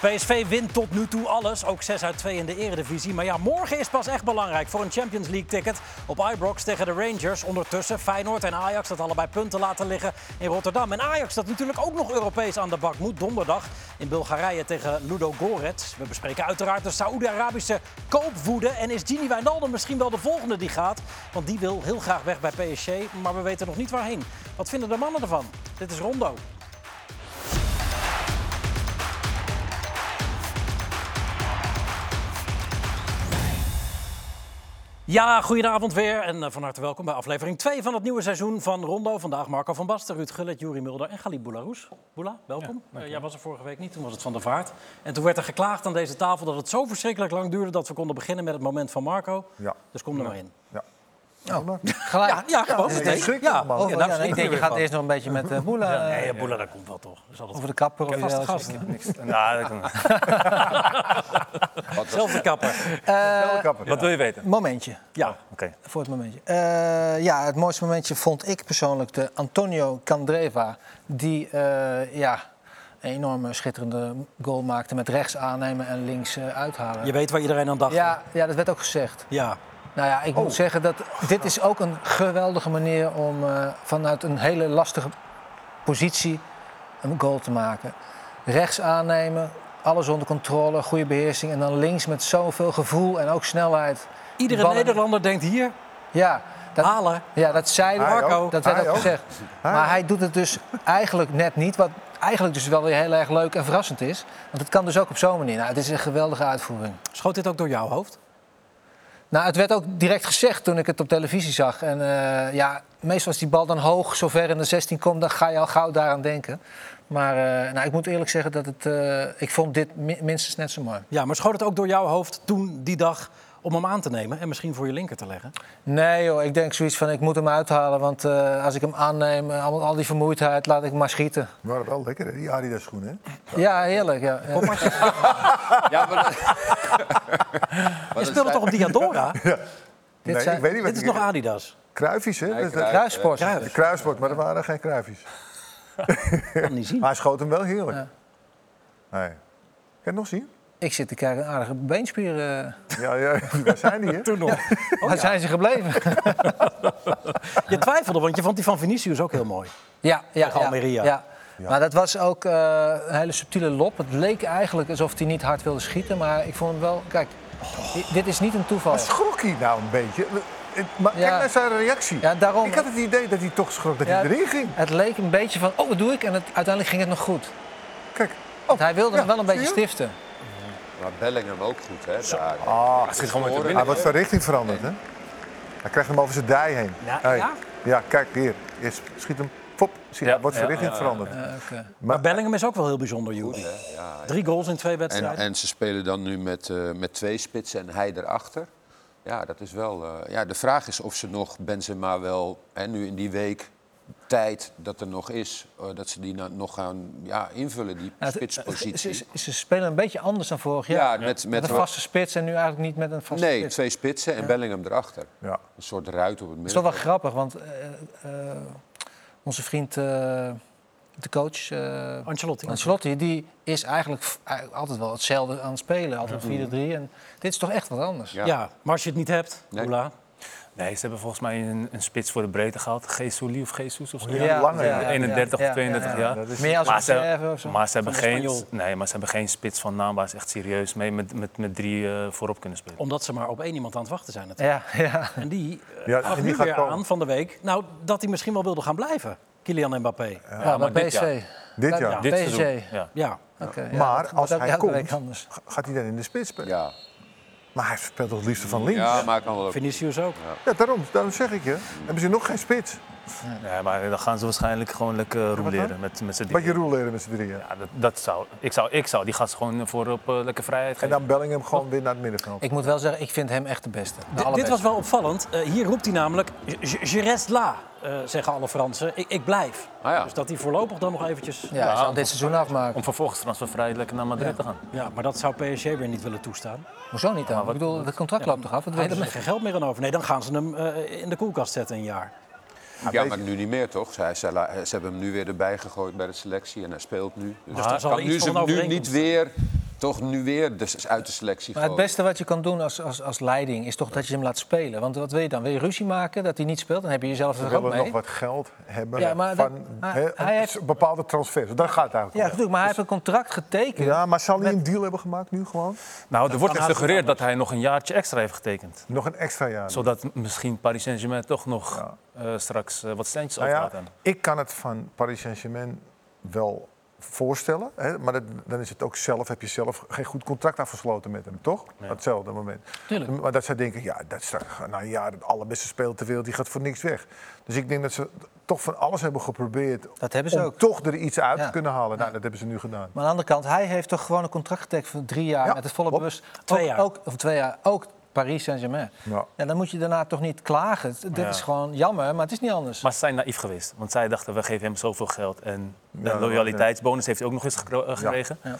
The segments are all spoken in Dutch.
PSV wint tot nu toe alles, ook 6 uit 2 in de eredivisie. Maar ja, morgen is pas echt belangrijk voor een Champions League ticket op Ibrox tegen de Rangers. Ondertussen Feyenoord en Ajax dat allebei punten laten liggen in Rotterdam. En Ajax dat natuurlijk ook nog Europees aan de bak moet. Donderdag in Bulgarije tegen Ludo Gorets. We bespreken uiteraard de Saoedi-Arabische koopwoede. En is Gini Wijnaldum misschien wel de volgende die gaat? Want die wil heel graag weg bij PSG, maar we weten nog niet waarheen. Wat vinden de mannen ervan? Dit is Rondo. Ja, goedenavond weer en uh, van harte welkom bij aflevering 2 van het nieuwe seizoen van Rondo. Vandaag Marco van Basten, Ruud Gullit, Juri Mulder en Galib Boularoes. Boula, welkom. Ja, uh, jij was er vorige week niet, toen was het Van de Vaart. En toen werd er geklaagd aan deze tafel dat het zo verschrikkelijk lang duurde... dat we konden beginnen met het moment van Marco. Ja. Dus kom er maar in. Ja. Oh, gelijk. Ja, ja gewoon. Ja, nee, ja, oh, ja, ik denk, je gaat eerst nog een beetje met uh, Boela. Ja, nee, Boela, dat komt wel toch. Over de kapper of vaste gast. Nou, dat kan Zelfde kapper. Uh, kapper. Wat wil je weten? Momentje. Ja. Oké. Okay. Voor het momentje. Uh, ja, het mooiste momentje vond ik persoonlijk de Antonio Candreva. Die, ja, een enorme schitterende goal maakte met rechts aannemen en links uithalen. Je weet waar iedereen aan dacht. Ja, ja, dat werd ook gezegd. Ja. Nou ja, ik oh. moet zeggen dat dit is ook een geweldige manier om uh, vanuit een hele lastige positie een goal te maken. Rechts aannemen, alles onder controle, goede beheersing. En dan links met zoveel gevoel en ook snelheid. Iedere ballen... Nederlander denkt hier. Ja, dat, halen. Ja, dat zei Marco. Dat werd ook, ook gezegd. Maar hij doet het dus eigenlijk net niet. Wat eigenlijk dus wel weer heel erg leuk en verrassend is. Want het kan dus ook op zo'n manier. Nou, het is een geweldige uitvoering. Schoot dit ook door jouw hoofd? Nou, het werd ook direct gezegd toen ik het op televisie zag. En uh, ja, meestal als die bal dan hoog, zover in de 16 komt, dan ga je al gauw daaraan denken. Maar uh, nou, ik moet eerlijk zeggen dat het, uh, ik vond dit minstens net zo mooi. Ja, maar schoot het ook door jouw hoofd toen die dag om hem aan te nemen en misschien voor je linker te leggen? Nee joh, ik denk zoiets van ik moet hem uithalen. Want uh, als ik hem aanneem, al, al, die vermoeidheid, laat ik maar schieten. Maar wel lekker hè, die Adidas schoenen hè? Ja, heerlijk. Ja, ja. ja maar je speelde toch op Diadora? Ja. Nee, dit, zijn, ik weet niet wat dit is nog Adidas. Kruifjes, hè? Nee, Kruifsport. Kruif. Kruifsport, maar er waren geen kruifjes. kan niet zien. Maar hij schoot hem wel heerlijk. Ja. Nee. Kan je het nog zien? Ik zit te kijken, een aardige beenspieren. Ja, ja, waar zijn die, hè? Toen nog. Oh, waar zijn ze gebleven? je twijfelde, want je vond die van Vinicius ook heel mooi. Ja, ja. Almeria. Ja, ja. Maar dat was ook uh, een hele subtiele lop. Het leek eigenlijk alsof hij niet hard wilde schieten, maar ik vond hem wel... Kijk, oh. dit is niet een toeval. Maar schrok hij nou een beetje? Maar ja. kijk naar zijn reactie. Ja, daarom... Ik had het idee dat hij toch schrok dat hij erin ging. Het leek een beetje van, oh, wat doe ik? En het, uiteindelijk ging het nog goed. Kijk. Oh, hij wilde hem wel een beetje stiften. Maar Bellingham ook goed, hè? Daar. Ah, hij, gewoon met hij wordt van richting veranderd, hè? Hij krijgt hem over zijn dij heen. Ja, hey. ja? ja kijk hier. Eerst schiet hem. Pop, zie, ja, wordt van richting ja, veranderd. Ja, okay. maar, Bellingham is ook wel heel bijzonder, Joeri. Drie goals in twee wedstrijden. En, en ze spelen dan nu met, uh, met twee spitsen en hij erachter. Ja, dat is wel. Uh, ja, de vraag is of ze nog Benzema wel, hè, nu in die week tijd dat er nog is, uh, dat ze die nou nog gaan ja, invullen, die ja, spitspositie. Ze, ze, ze, spelen een beetje anders dan vorig jaar. Ja, met, met, met een vaste spits en nu eigenlijk niet met een vaste nee, spits. Nee, twee spitsen en ja. Bellingham erachter. Ja. Een soort ruit op het midden. Dat is toch wel grappig, want uh, uh, onze vriend, de coach Ancelotti. Ancelotti, die is eigenlijk altijd wel hetzelfde aan het spelen. Altijd 4-3 en dit is toch echt wat anders. Ja, ja maar als je het niet hebt, nee. Oela. Nee, ze hebben volgens mij een, een spits voor de breedte gehaald. Geesuli of Jesus of zo. Ja, langer. Ja, 31 of 32 jaar. Meer als maar ze, of zo? Maar ze, hebben geen, nee, maar ze hebben geen spits van naam waar ze echt serieus mee met, met, met drie uh, voorop kunnen spelen. Omdat ze maar op één iemand aan het wachten zijn natuurlijk. Ja, ja. En die uh, ja, gaf nu weer komen. aan van de week nou, dat hij misschien wel wilde gaan blijven. Kylian Mbappé. Ja, ja maar dit jaar. Dit jaar? Dit. Ja. ja. Okay, maar als hij komt, gaat hij dan in de spits spelen? Ja. Maar hij speelt toch het liefste van links? Ja, maar kan wel ook. Vinicius ook. Ja, ja daarom, daarom zeg ik je. Hebben ze nog geen spits? Ja, maar dan gaan ze waarschijnlijk gewoon lekker rouleren met, met z'n drieën. Wat je rouleren met z'n drieën? Ja, dat, dat zou, ik, zou, ik zou die gast gewoon voor op uh, lekker vrijheid geven. En dan Bellingham gewoon weer naar het middenveld. Ik moet wel zeggen, ik vind hem echt de beste. De D dit was wel opvallend. Uh, hier roept hij namelijk, je reste là, uh, zeggen alle Fransen. Ik, ik blijf. Ah, ja. Dus dat hij voorlopig dan nog eventjes... Ja, zal dit seizoen afmaken. Om vervolgens transfervrij lekker naar Madrid ja. te gaan. Ja, maar dat zou PSG weer niet willen toestaan. Hoezo niet dan? ik bedoel, het contract loopt toch af? Daar hebben ze geen geld meer aan over. Nee, dan gaan ze hem in de koelkast zetten een jaar. Ja, maar nu niet meer toch? Ze, ze, ze, hebben hem nu weer erbij gegooid bij de selectie en hij speelt nu. Dus kan nu ze nu niet weer toch nu weer dus uit de selectie Maar het beste wat je kan doen als, als, als leiding is toch dat je hem laat spelen. Want wat wil je dan? Wil je ruzie maken dat hij niet speelt? Dan heb je jezelf er ook willen mee. nog wat geld hebben Ja, maar dat- van maar hè, hij heeft- bepaalde transfers. Daar gaat het Ja, eigenlijk om. natuurlijk. Maar hij heeft een contract getekend. Ja, maar zal hij Met- een deal hebben gemaakt nu gewoon? Nou, er wordt gesuggereerd dat hij nog een jaartje extra heeft getekend. Nog een extra jaar. Zodat misschien Paris Saint-Germain toch nog Ja. eh, straks eh, wat centjes Nou ja, ik kan het van Paris Saint-Germain wel voorstellen. Hè? Maar dat, dan is het ook zelf, heb je zelf geen goed contract afgesloten met hem, toch? Op hetzelfde moment. Tuurlijk. Maar dat zij denken, ja, dat is straks na een jaar de allerbeste speler ter wereld, die gaat voor niks weg. Dus ik denk dat ze toch van alles hebben geprobeerd Dat hebben ze om ook. toch er iets uit Ja. te kunnen halen. Nou, dat hebben ze nu gedaan. Maar aan de andere kant, hij heeft toch gewoon een contract getekend van drie jaar Ja, met het volle bewust. Twee ook, jaar. Ook, of twee jaar. Ook Paris Saint-Germain. Ja. Ja, dan moet je daarna toch niet klagen. Ja. is gewoon jammer, maar het is niet anders. Maar ze zijn naïef geweest. Want zij dachten, we geven hem zoveel geld. En de Ja, loyaliteitsbonus heeft hij ook nog eens eh, gekregen. Ja.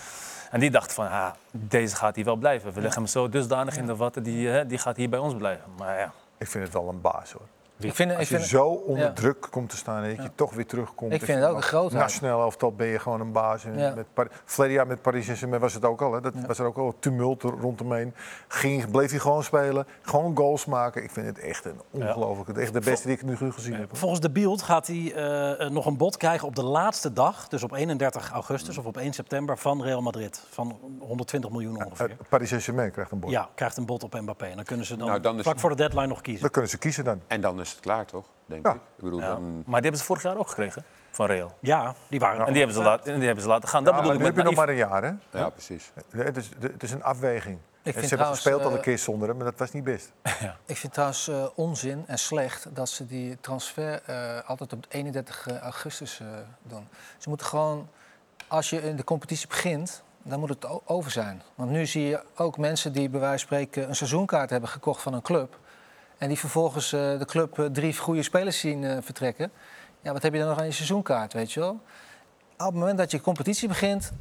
En die dacht van, ah, deze gaat hier wel blijven. We leggen hem zo dusdanig in de watten, die, eh, die gaat hier bij ons blijven. Maar ja, Ik vind het wel een baas hoor. Ik vind, ik Als je vind, zo onder ja. druk komt te staan en dat je toch weer terugkomt. Ik vind het ook een grootheid. Nationaal elftal ben je gewoon een baas. En Ja. met Par- Verleden jaar met Paris Saint-Germain was het ook al. Hè. Dat was er ook al tumult er rondomheen. Ging, bleef hij gewoon spelen. Gewoon goals maken. Ik vind het echt een ongelooflijk. Echt de beste die ik nu gezien heb. Volgens de Bild gaat hij eh, eh, nog een bod krijgen op de laatste dag, dus op 31 augustus of op 1 september van Real Madrid. Van 120 miljoen ongeveer. Eh, Paris Saint-Germain krijgt een bord. Ja, krijgt een bod op Mbappé. En dan kunnen ze dan Nou, dan is- vlak voor de deadline nog kiezen. Dan kunnen ze kiezen dan. En dan is het klaar, toch? Denk Ja. ik. Ik bedoel, ja. dan... Maar die hebben ze vorig jaar ook gekregen van Real. Ja, die waren En die hebben, ze laten, en die hebben ze laten gaan. Dat Ja, bedoel nu ik heb met je nog maar een jaar, hè? Ja, precies. Het is, het is een afweging. En vind ze hebben trouwens, gespeeld al eh, een keer zonder hem, maar dat was niet best. ik vind trouwens eh, onzin en slecht dat ze die transfer eh, altijd op 31 augustus eh, doen. Ze moeten gewoon, als je in de competitie begint, dan moet het over zijn. Want nu zie je ook mensen die bij wijze van spreken een seizoenkaart hebben gekocht van een club. En die vervolgens eh, de club eh, drie goede spelers zien eh, vertrekken. Ja, wat heb je dan nog aan je seizoenkaart, weet je wel? Op het moment dat je competitie begint,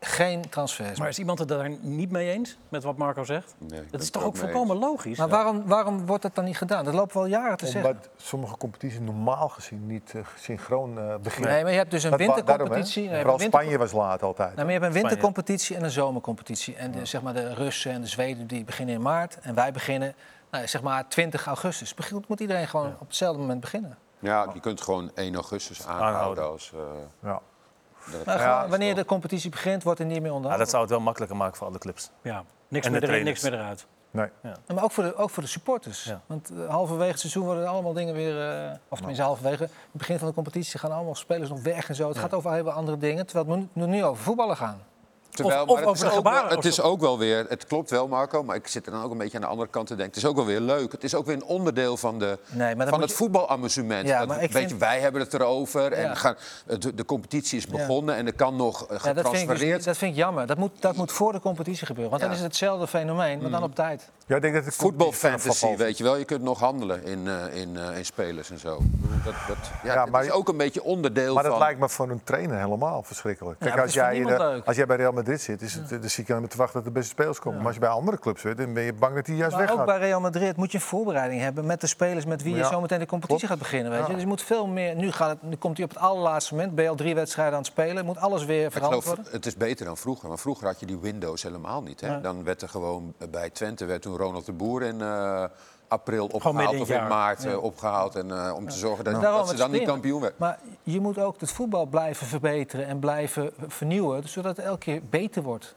geen transfers. Maar is iemand het daar niet mee eens met wat Marco zegt? Nee, Dat is toch ook volkomen logisch? Maar waarom, waarom wordt dat dan niet gedaan? Dat lopen we al jaren te zeggen. Omdat sommige competities normaal gezien niet synchroon eh, beginnen. Nee, maar je hebt dus een Dat daarom, wintercompetitie. nee, Vooral winter- Spanje was laat altijd. Nou, maar je hebt een wintercompetitie en een zomercompetitie. En de, zeg maar de Russen en de Zweden die beginnen in maart. En wij beginnen nou, zeg maar 20 augustus. Begint- Moet iedereen gewoon op hetzelfde moment beginnen. Ja, je kunt gewoon 1 augustus aanhouden Aanhouden. als... eh, Ja. dat- Maar Ja, gewoon, wanneer de competitie begint, wordt er niet meer Ja, onderhouden. dat zou het wel makkelijker maken voor alle clubs. Ja, niks En meer de erin, niks meer eruit. Nee. Ja, Maar ook voor de, ook voor de supporters. Ja. Want eh, halverwege het seizoen worden er allemaal dingen weer... eh, of tenminste halverwege. Het begin van de competitie gaan allemaal spelers nog weg en zo. Het gaat over heel veel andere dingen. Terwijl het nu, nu over voetballen gaan. Terwijl, of maar het, over is de ook wel, gebaren het is ook wel weer, het klopt wel Marco, maar ik zit er dan ook een beetje aan de andere kant te denken. Het is ook wel weer leuk. Het is ook weer een onderdeel van, de, Nee, van het je- voetbalamusement. Ja, Dat- weet vind- je, wij hebben het erover en Ja. gaan, de, de competitie is begonnen en er kan nog eh, Ja, dat, vind ik dus, getransfereerd. dat vind ik jammer. Dat moet, dat moet voor de competitie gebeuren. Want dan is het hetzelfde fenomeen, maar dan op tijd. Ja, ik denk dat het Voetbalfantasy, weet je wel. Je kunt nog handelen in, eh, in, eh, in spelers en zo. Dat, dat, ja, maar- is ook een beetje onderdeel Maar dat van... lijkt me voor een trainer helemaal verschrikkelijk. Kijk, maar als, jij, als jij bij Real Madrid zit, is het, dan zie ik aan te wachten dat de beste spelers komen. Maar als je bij andere clubs zit, dan ben je bang dat die juist Maar ook weggaat. bij Real Madrid moet je een voorbereiding hebben met de spelers met wie je Ja, zo meteen de competitie klopt. gaat beginnen. Weet je? Ja. Dus je moet veel meer. Nu, gaat het, nu komt hij op het allerlaatste moment. Ben je al drie wedstrijden aan het spelen. Moet alles weer Ik veranderd geloof, worden. het is beter dan vroeger. Maar vroeger had je die windows helemaal niet. Hè? Dan werd er gewoon bij Twente werd toen Ronald de Boer in eh, april opgehaald of in maart eh, opgehaald. En, eh, om te zorgen dat, ze dan niet kampioen werden. Maar je moet ook het voetbal blijven verbeteren en blijven vernieuwen. Zodat het elke keer beter wordt.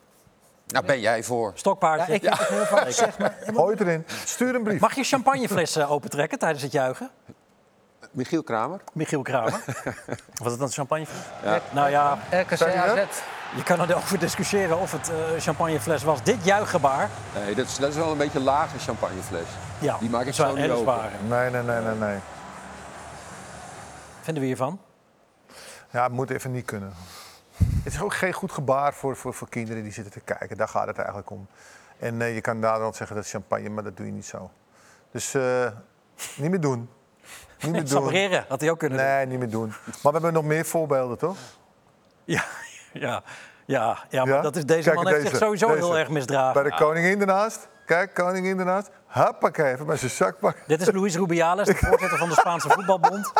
Nou, ben jij voor. Stokpaardje. Ja, ik heb het heel vaak gezegd. Maar, Gooi het erin, stuur een brief. Mag je champagneflessen opentrekken tijdens het juichen? Michiel Kramer? Michiel Kramer. Was het dan champagne? nou ja, RKC Zeg? AZ. Je kan erover discussiëren of het eh, champagnefles was. Dit juichgebaar, Nee, dat is, dat is wel een beetje een lage champagnefles. ja, Die maak ik zo een niet open. Nee, nee, nee, nee, nee. Vinden we hiervan? Ja, het moet even niet kunnen. Het is ook geen goed gebaar voor, voor, voor kinderen die zitten te kijken. Daar gaat het eigenlijk om. En eh, je kan daar dan zeggen dat is champagne, maar dat doe je niet zo. Dus eh, niet meer doen. Niet meer doen. Sabreren had hij ook kunnen doen. Nee, niet meer doen. Maar we hebben nog meer voorbeelden, toch? Ja, ja, ja, ja, maar Ja? dat is, deze Kijk, man heeft deze, zich sowieso deze. heel erg misdragen. Bij de koningin ernaast. Kijk, koningin ernaast. Hoppakee, even met zijn zak pakken. Dit is Luis Rubiales, de voorzitter van de Spaanse voetbalbond.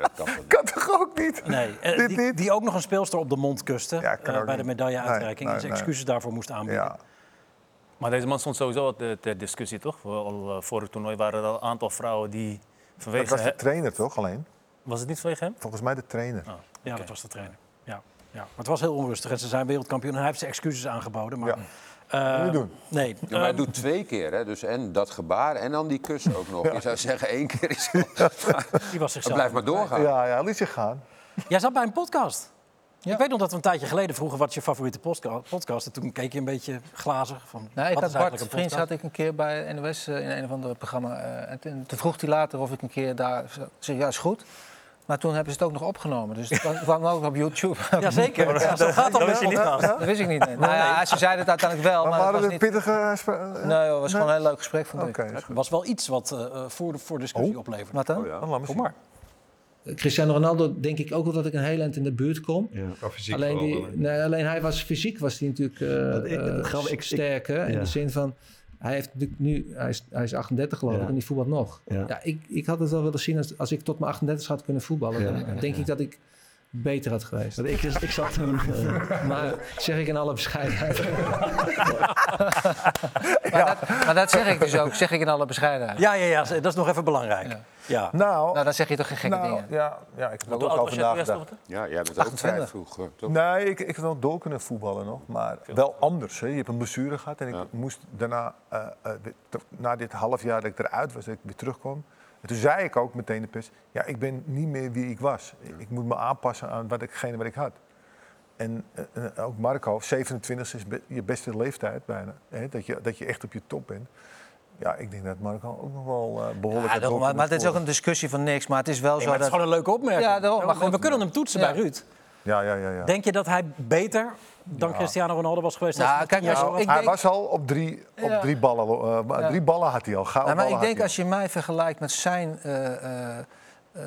dat kan. Kan toch ook niet? Nee, eh, Dit die, niet? die ook nog een speelster op de mond kuste Ja, kan eh, bij de medailleuitreiking. Nee, en nee, zijn nee. excuses daarvoor moest aanbieden. Ja. Maar deze man stond sowieso al ter, discussie, toch? Al voor het toernooi waren er al een aantal vrouwen die Dat vanwege... was de trainer toch alleen? was het niet vanwege hem? Volgens mij de trainer. Oh, Ja, dat was de trainer. Ja, ja. Maar het was heel onrustig en ze zijn wereldkampioen. En hij heeft zijn excuses aangeboden. Maar, Ja. eh, Moet je doen. Nee. Ja, maar hij ehm, doet twee keer, hè? Dus en dat gebaar en dan die kus ook nog. Je zou zeggen, één keer is die was zichzelf. Blijf maar doorgaan. Ja, ja, liet zich gaan. Jij zat bij een podcast. Ja. Ik weet nog dat we een tijdje geleden vroegen wat je favoriete podcast. En toen keek je een beetje glazig. Van, Nou, ik wat had is Bart podcast? had ik een keer bij NOS eh, in een of ander programma. eh, en toen, toen vroeg hij later of ik een keer daar... Zeg, ja, is goed. Maar toen hebben ze het ook nog opgenomen. Dus het kwam- ook op YouTube. Jazeker, ja, gaat dat Dat met wist je niet. Dat wist ik niet. nee. Nou ja, ze zeiden het uiteindelijk wel, Maar maar, het waren was het niet... pittige... spra- eh, Nee, het was gewoon een heel leuk gesprek, vond Oké, ik. was wel iets wat eh, eh, voor, voor discussie Oh. opleverde. Wat dan? Oh, ja. Kom zien. maar. Cristiano Ronaldo denk ik ook wel dat ik een heel eind in de buurt kom. Ja, qua fysiek Alleen, die, eh. nee, alleen hij was fysiek was hij natuurlijk eh, Dat ik- dat eh, ik-. In ja. de zin van, hij, heeft nu, hij, is, hij is 38 geloof ik Ja. en die voetbalt nog. Ja. Ja. ik, ik had het wel willen zien als, als ik tot mijn 38 had kunnen voetballen. Dan denk ik dat ik beter had geweest. Want ik, ik zat toen... eh, Maar zeg ik in alle bescheidenheid. maar, dat, maar dat zeg ik dus ook, zeg ik in alle bescheidenheid. Ja, ja, ja, dat is nog even belangrijk. Ja. Ja. Nou, Nou, dan zeg je toch geen gekke nou, dingen. ja, ja, ik heb ook je nagedacht. stopte? Ja, jij bent ook 28. vrij vroeg, eh, toch? Nee, ik, ik had wel door kunnen voetballen nog, maar wel anders. Hè. Je hebt een blessure gehad en ik Ja. moest daarna, eh, eh, na dit half jaar dat ik eruit was, dat ik weer terugkwam. En toen zei ik ook meteen de pers, ja, ik ben niet meer wie ik was. Ik moet me aanpassen aan wat ikgene wat ik had. En eh, eh, ook Marco, 27 is be- je beste leeftijd bijna. Hè, dat, je, dat je echt op je top bent. Ja, ik denk dat Marco ook nog wel eh, behoorlijk... Ja, daarom, maar, maar dit is ook een discussie van niks. Maar het is wel Nee, zo maar het is dat... gewoon een leuke opmerking. Ja, daarom, maar En we goed. kunnen hem toetsen Ja. bij Ruud. Ja, ja, ja. ja. Denk je dat hij beter dan Ja. Cristiano Ronaldo was geweest? Nou, als hij kijk, als- ik was? Hij denk- was al op drie, op Ja. drie ballen. eh. Drie ballen had hij al. Nou, maar ik denk als je mij vergelijkt met zijn eh, eh, eh,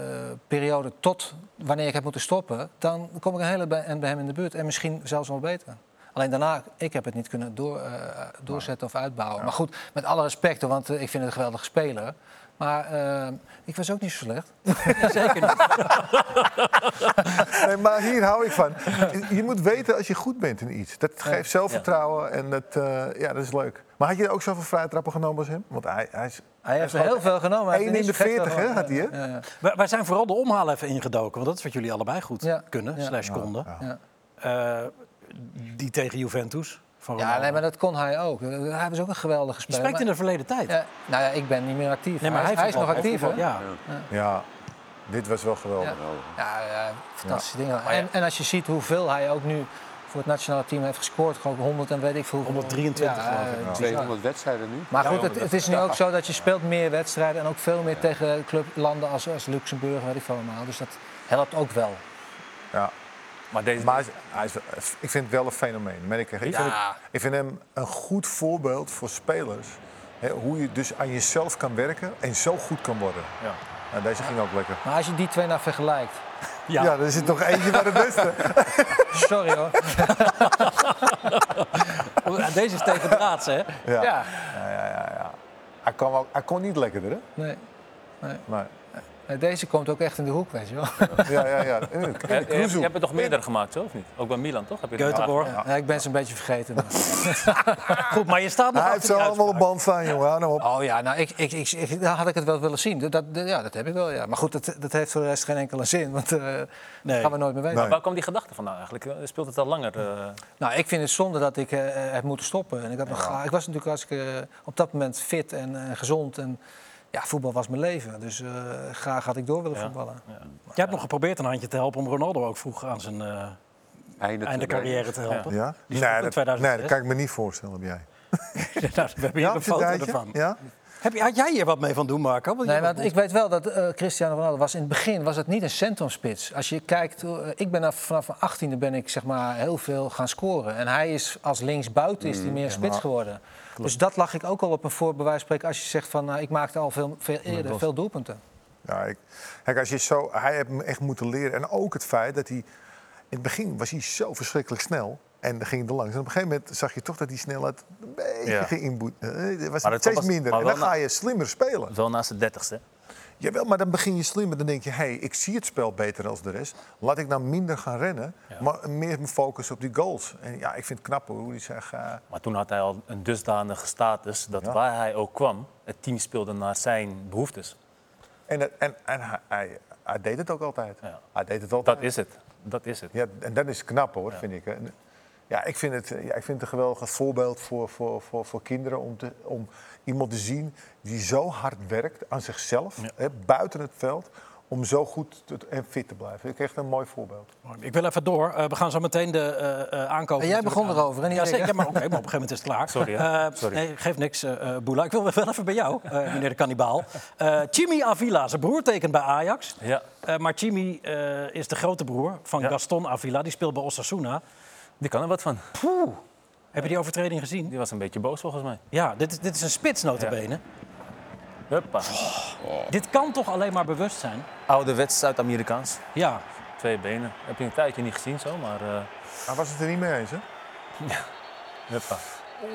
periode tot wanneer ik heb moeten stoppen, dan kom ik een hele bij, en bij hem in de buurt. En misschien zelfs wel beter. Alleen daarna, ik heb het niet kunnen door, eh, doorzetten of uitbouwen. Maar goed, met alle respect, hoor, want ik vind het een geweldige speler. Maar eh, ik was ook niet zo slecht. Zeker niet. Nee, maar hier hou ik van. Je moet weten als je goed bent in iets. Dat geeft zelfvertrouwen en dat, eh, ja, dat is leuk. Maar had je ook zoveel vrije trappen genomen als hem? Want hij, hij is Hij heeft is er heel veel genomen. Hij heeft 1 er in de niet zo gek 40, veel hè, had hij, hè? Ja, ja. Wij, wij zijn vooral de omhaal even ingedoken. Want dat is wat jullie allebei goed Ja. kunnen, Ja. slash konden. Ja. Eh, die tegen Juventus. Van Ja, nee, maar dat kon hij ook. Hij was ook een geweldige Je speler. spreekt in de verleden tijd. ja, nou ja, ik ben niet meer actief. Nee, maar hij, is- hij is nog actief, hè? Ja. Ja, dit was wel geweldig. Ja, ja, fantastische dingen. En, en als je ziet hoeveel hij ook nu voor het nationale team heeft gescoord, gewoon 100 en weet ik veel. 123 Ja, eh, Ja. 200 wedstrijden nu? Maar goed, het, het is nu ook zo dat je speelt meer wedstrijden en ook veel meer tegen clublanden als, als Luxemburg, weet ik veel allemaal. Dus dat helpt ook wel. Ja. Maar deze... Maar hij is- hij is, ik vind het wel een fenomeen. merk ik. Ik, vind het- ik vind hem een goed voorbeeld voor spelers. Hè, hoe je dus aan jezelf kan werken en zo goed kan worden. Ja. Nou, deze ging ook lekker. Maar als je die twee nou vergelijkt. Ja. Ja, dan is het toch eentje van de beste. Sorry hoor. Deze is tegen hè? Ja. Ja. Ja, ja, ja, ja. Hij, kwam ook, hij kon niet lekkerder, hè? Nee. Maar, Nee, Deze komt ook echt in de hoek, weet je wel. ja, ja, ja. En de- en de Je, je, hebt- Cruzoe. je hebt er toch meerdere gemaakt, zo of niet? Ook bij Milan, toch? Heb je Göteborg. Ja, ik ben ze een beetje vergeten. maar- Goed, maar je staat nog Hij heeft ze allemaal op band staan, jongen. Hou nou op. Oh ja, nou, ik, ik, ik, ik- daar had ik het wel willen zien. Dat, dat, ja, dat heb ik wel, ja. Maar goed, dat, dat heeft voor de rest geen enkele zin. Want eh Nee. gaan we nooit meer weten. Nee. Waar kwam die gedachte vandaan eigenlijk? Eh, Speelt het al langer? eh? Nou, ik vind het zonde dat ik eh, heb moeten stoppen. En ik, had nog, ik was natuurlijk hartstikke eh, op dat moment fit en eh, gezond. En ja, voetbal was mijn leven. Dus eh, graag had ik door willen Ja. voetballen. Jij hebt nog geprobeerd een handje te helpen om Ronaldo ook vroeg aan zijn eh, Einde, carrière te helpen. Ja? Nee, dat, 2006. nee, dat kan ik me niet voorstellen op jij. Nou, we hebben hier Ja, een foto ervan. Ja? Heb je, had jij hier wat mee van doen, Marco? Want Nee, want ik weet wel dat eh, Cristiano Ronaldo was in het begin was het niet een centrumspits. Als je kijkt, eh, ik ben af- vanaf mijn 18e ben ik zeg maar heel veel gaan scoren. En hij is als linksbuiten is hij meer spits geworden. Dus dat lag ik ook al op een voor, bij wijze van spreken als je zegt van nou, ik maakte al veel, veel eerder veel doelpunten. Ja, ik, kijk, als je zo, hij heeft me echt moeten leren. En ook het feit dat hij... In het begin was hij zo verschrikkelijk snel. En dan ging hij er langs. En op een gegeven moment zag je toch dat die snelheid een beetje Ja. ging inboeten. Eh, Het was Maar steeds was- minder. En dan ga je slimmer spelen. Wel naast de dertigste. Jawel, maar dan begin je slimmer. Dan denk je, hé, hey, ik zie het spel beter dan de rest. Laat ik nou minder gaan rennen, maar meer me focussen op die goals. En ja, ik vind het knap hoe hij zegt... eh, Maar toen had hij al een dusdanige status dat Ja. waar hij ook kwam, het team speelde naar zijn behoeftes. en het- en, en hij, hij, hij deed het ook altijd. Ja. Hij deed het altijd. Dat is het. Dat is het. Ja, en dat is knap hoor, vind ik. Ja, ik vind het, ja, ik vind het een geweldig voorbeeld voor, voor, voor, voor kinderen om, te, om iemand te zien die zo hard werkt aan zichzelf, Ja. hè, buiten het veld, om zo goed te- en fit te blijven. Ik echt een mooi voorbeeld. Ik wil even door. Eh, we gaan zo meteen de eh eh aankoop. En jij begon aan- erover, hè, Ja, zeker. Maar, oké, maar op een gegeven moment is het klaar. Sorry? Eh. Nee, geeft niks, eh eh, Boela. Ik wil wel even bij jou, eh, meneer de kannibaal. Eh Chimi Avila, zijn broer tekent bij Ajax. Ja, Eh, maar eh, is de grote broer van Ja. Gaston Avila. Die speelt bij Osasuna. Die kan er wat van. Heb je die overtreding gezien? Die was een beetje boos volgens mij. Ja, dit, is- dit is een spits notabene. Huppa. Dit kan toch alleen maar bewust zijn? Ouderwets Zuid-Amerikaans. Ja. Twee benen. Heb je een tijdje niet gezien zo, maar... eh Hij was het er niet mee eens, hè? huppa.